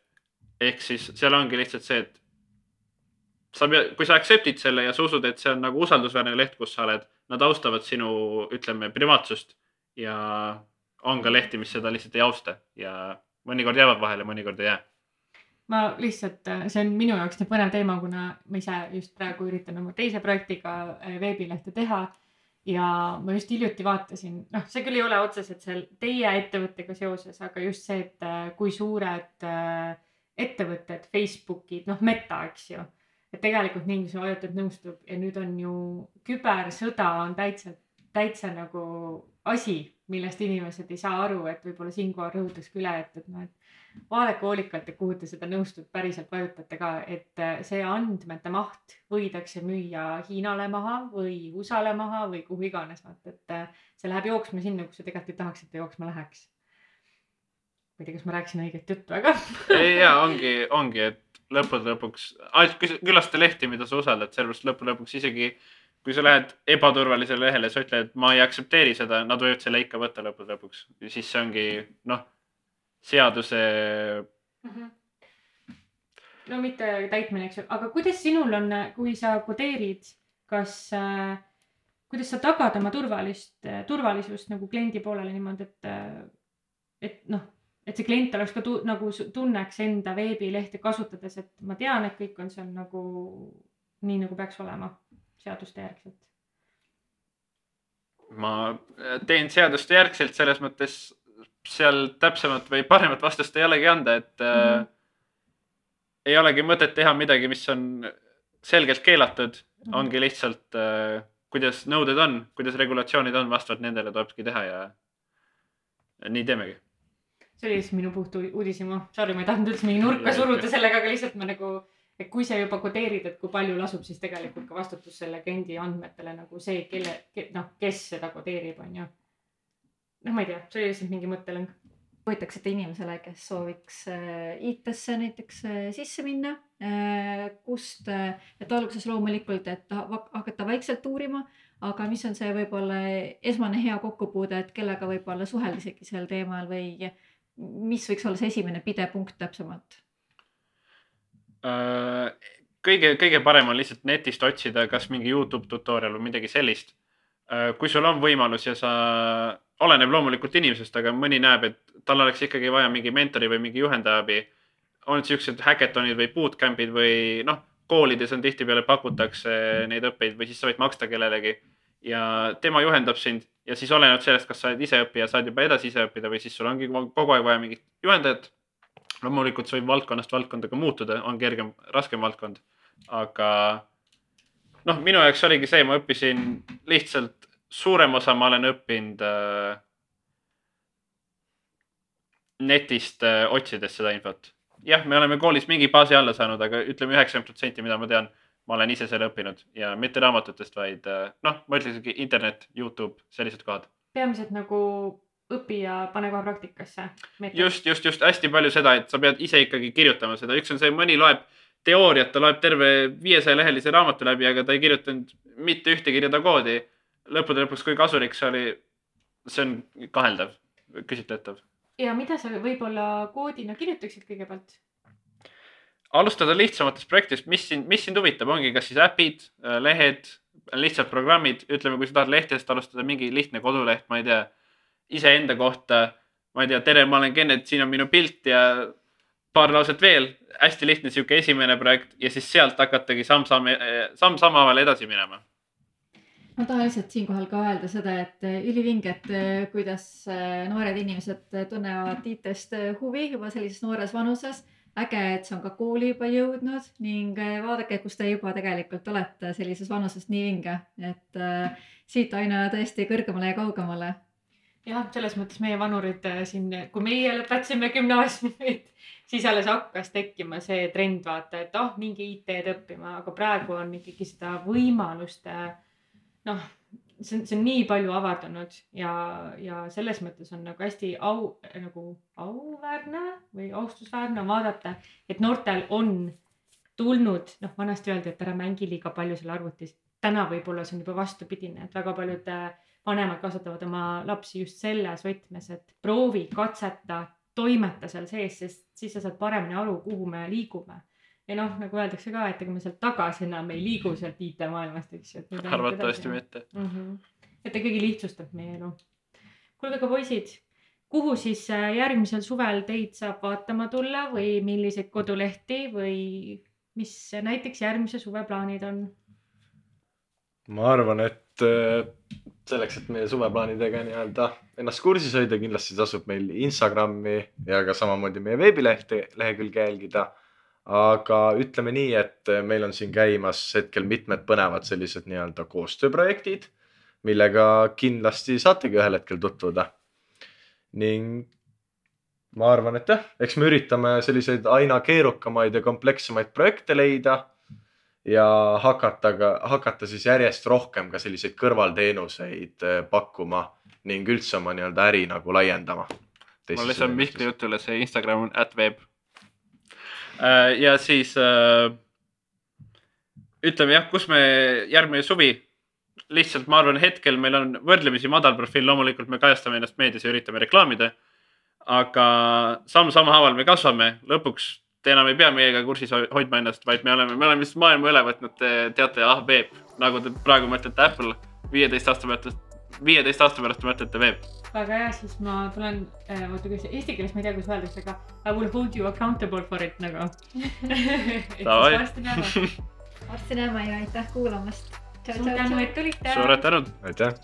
ehk siis seal ongi lihtsalt see, et sa kui sa accept'id selle ja sa usud, et see on nagu usaldusväärne leht, kus sa oled, nad austavad sinu, ütleme, privaatsust ja on ka lehti, mis seda lihtsalt ei austa ja mõnikord jäävad vahele, mõnikord ei jää. ma lihtsalt, see on minu jaoks nii põnev teema, kuna ma ise just praegu üritan oma teise projektiga äh, veebilehte teha. Ja ma just hiljuti vaatasin, noh, see küll ei ole otseselt seal teie ettevõttega seoses, aga just see, et äh, kui suured äh, ettevõtted, Facebookid, noh, Meta, eks ju. et tegelikult sa vajutad nõustub ja nüüd on ju kübersõda on täitsa, täitsa nagu asi, millest inimesed ei saa aru, et võib-olla siinkohal rõhutaks ka üle, et, et noh, et vaadake hoolikalt, et kuhu te seda nõustut päriselt vajutate ka, et äh, see andmete maht võidakse müüa Hiinale maha või USA-le maha või kuhu iganes, vaata, et äh, see läheb jooksma sinna, kus sa tegelikult ei tahaks, et ta jooksma läheks. ma ei tea, kas ma rääkisin õiget juttu, aga ja ongi, ongi, et lõppude lõpuks, külasta lehti, mida sa usaldad, sellepärast lõppude lõpuks isegi kui sa lähed ebaturvalisele lehele, sa ütled, ma ei aktsepteeri seda, nad võivad selle ikka võtta lõppude lõpuks. siis see ongi noh, seaduse no mitte täitmine, eks ju, aga kuidas sinul on, kui sa kodeerid, kas äh,, kuidas sa tagad oma turvalist, turvalisust nagu kliendi poolele niimoodi, et, et noh, et see klient oleks ka tu, nagu tunneks enda veebilehte kasutades, et ma tean, et kõik on seal nagu nii, nagu peaks olema seaduste järgselt. ma teen seaduste järgselt, selles mõttes seal täpsemat või paremat vastust ei olegi anda, et mm Mhm. -hmm. ei olegi mõtet teha midagi, mis on selgelt keelatud mm, Mhm. -hmm. ongi lihtsalt äh, kuidas nõuded on, kuidas regulatsioonid on, vastavalt nendele tulebki teha ja nii teemegi. see oli lihtsalt minu puht uudishimu, sorry, ma ei tahtnud üldse mingi nurka suruda sellega, aga lihtsalt ma nagu, et kui sa juba kodeerid, et kui palju lasub siis tegelikult ka vastutus selle kliendi andmetele nagu see, kelle ke,, noh, kes seda kodeerib, on ju. noh, ma ei tea, see oli lihtsalt mingi mõttelõng. soovitaksite inimesele, kes sooviks äh, IT-sse näiteks äh, sisse minna, kust, et alguses loomulikult, et ha- hakata vaikselt uurima, aga mis on see võib-olla esmane hea kokkupuude, et kellega võib-olla suhelda isegi sel teemal või mis võiks olla see esimene pidepunkt täpsemalt? Äh, kõige, kõige parem on lihtsalt netist otsida, kas mingi Youtube tutorial või midagi sellist. kui sul on võimalus ja sa, oleneb loomulikult inimesest, aga mõni näeb, et tal oleks ikkagi vaja mingi mentori või mingi juhendaja abi. on siuksed häkatonid või bootcamp'id või noh, koolides on tihtipeale pakutakse neid õppeid või siis sa võid maksta kellelegi ja tema juhendab sind ja siis olenevalt sellest, kas sa oled ise õppija, saad juba edasi ise õppida või siis sul ongi kogu aeg vaja mingit juhendajat loomulikult see võib valdkonnast valdkonda ka muutuda, on kergem, raskem valdkond, aga noh, minu jaoks oligi see, ma õppisin lihtsalt, suurem osa ma olen õppinud äh, netist äh, otsides seda infot. jah, me oleme koolis mingi baasi alla saanud, aga ütleme üheksakümmend protsenti, mida ma tean, ma olen ise selle õppinud ja mitte raamatutest, vaid äh, noh, ma ütleksingi internet, Youtube, sellised kohad. peamiselt nagu õpi ja pane kohe praktikasse. just, just, just hästi palju seda, et sa pead ise ikkagi kirjutama seda, üks on see, mõni loeb teooriat, ta loeb terve viiesaja lehelise raamatu läbi, aga ta ei kirjutanud mitte ühtegi rida koodi. Lõppude lõpuks, kui kasulik see oli, see on kaheldav, küsitletav. ja mida sa võib-olla koodina kirjutaksid kõigepealt? alustada lihtsamatest projektidest, mis sind, mis sind huvitab, ongi kas siis äpid, lehed, lihtsad programmid, ütleme, kui sa tahad lehtedest alustada, mingi lihtne koduleht, ma ei tea, iseenda kohta, ma ei tea, tere, ma olen Kennet, siin on minu pilt ja paar lauset veel, hästi lihtne sihuke esimene projekt ja siis sealt hakatagi samm-samm, samm-samm haaval edasi minema. Ma tahan lihtsalt siinkohal ka öelda seda, et äh, ülivinge, et äh, kuidas äh, noored inimesed äh, tunnevad IT-st äh, huvi juba sellises noores vanuses. äge, et see on ka kooli juba jõudnud ning äh, vaadake, kus te juba tegelikult olete sellises vanuses nii vinge, et äh, siit aina tõesti kõrgemale ja kaugemale. jah, selles mõttes meie vanurid äh, siin, kui meie lõpetasime gümnaasiumit, siis alles hakkas tekkima see trend, vaata, et oh, minge IT-d õppima, aga praegu on ikkagi seda võimalust, noh, see on, see on nii palju avardunud ja, ja selles mõttes on nagu hästi au, nagu auväärne või austusväärne vaadata, et noortel on tulnud, noh, vanasti öeldi, et ära mängi liiga palju seal arvutis. täna võib-olla see on juba vastupidine, et väga paljud äh, vanemad kasvatavad oma lapsi just selles võtmes, et proovi, katseta, toimeta seal sees, sest siis sa saad paremini aru, kuhu me liigume. Ja noh, nagu öeldakse ka, et ega me sealt tagasi enam ei liigu sealt IT-maailmast, eks ju. arvatavasti. mitte. mm. -hmm. et ta ikkagi lihtsustab meie elu. kuulge, aga poisid, kuhu siis äh, järgmisel suvel teid saab vaatama tulla või milliseid kodulehti või mis näiteks järgmise suve plaanid on? ma arvan, et äh, selleks, et meie suveplaanidega nii-öelda ennast kursis hoida, kindlasti tasub meil Instagrami ja ka samamoodi meie veebilehte, lehekülge jälgida. Aga ütleme nii, et meil on siin käimas hetkel mitmed põnevad sellised nii-öelda koostööprojektid, millega kindlasti saategi ühel hetkel tutvuda. ning ma arvan, et jah, eks me üritame selliseid aina keerukamaid ja komplekssemaid projekte leida ja hakata ka, hakata siis järjest rohkem ka selliseid kõrvalteenuseid eh, pakkuma ning üldse oma nii-öelda äri nagu laiendama. ma lisan Mihkli jutule, see Instagram on atweb. Ja siis äh, ütleme jah, kus me järgmine suvi, lihtsalt ma arvan, hetkel meil on võrdlemisi madal profiil, loomulikult me kajastame ennast meedias ja üritame reklaamida. aga samm-sammu haaval me kasvame, lõpuks te enam ei pea meiega kursis hoi- hoidma ennast, vaid me oleme, me oleme lihtsalt maailma üle võtnud, te teate, ah veeb, nagu te praegu mõtlete Apple, viieteist aasta pärast, viieteist aasta pärast te mõtlete veeb. väga hea, siis ma tulen, oota, kuidas eesti keeles ma ei tea, kuidas öeldakse, aga I will hold you accountable for it nagu. Varsti näeme. varsti näeme ja aitäh kuulamast. suur tänu, et tulite. suured tänud. aitäh.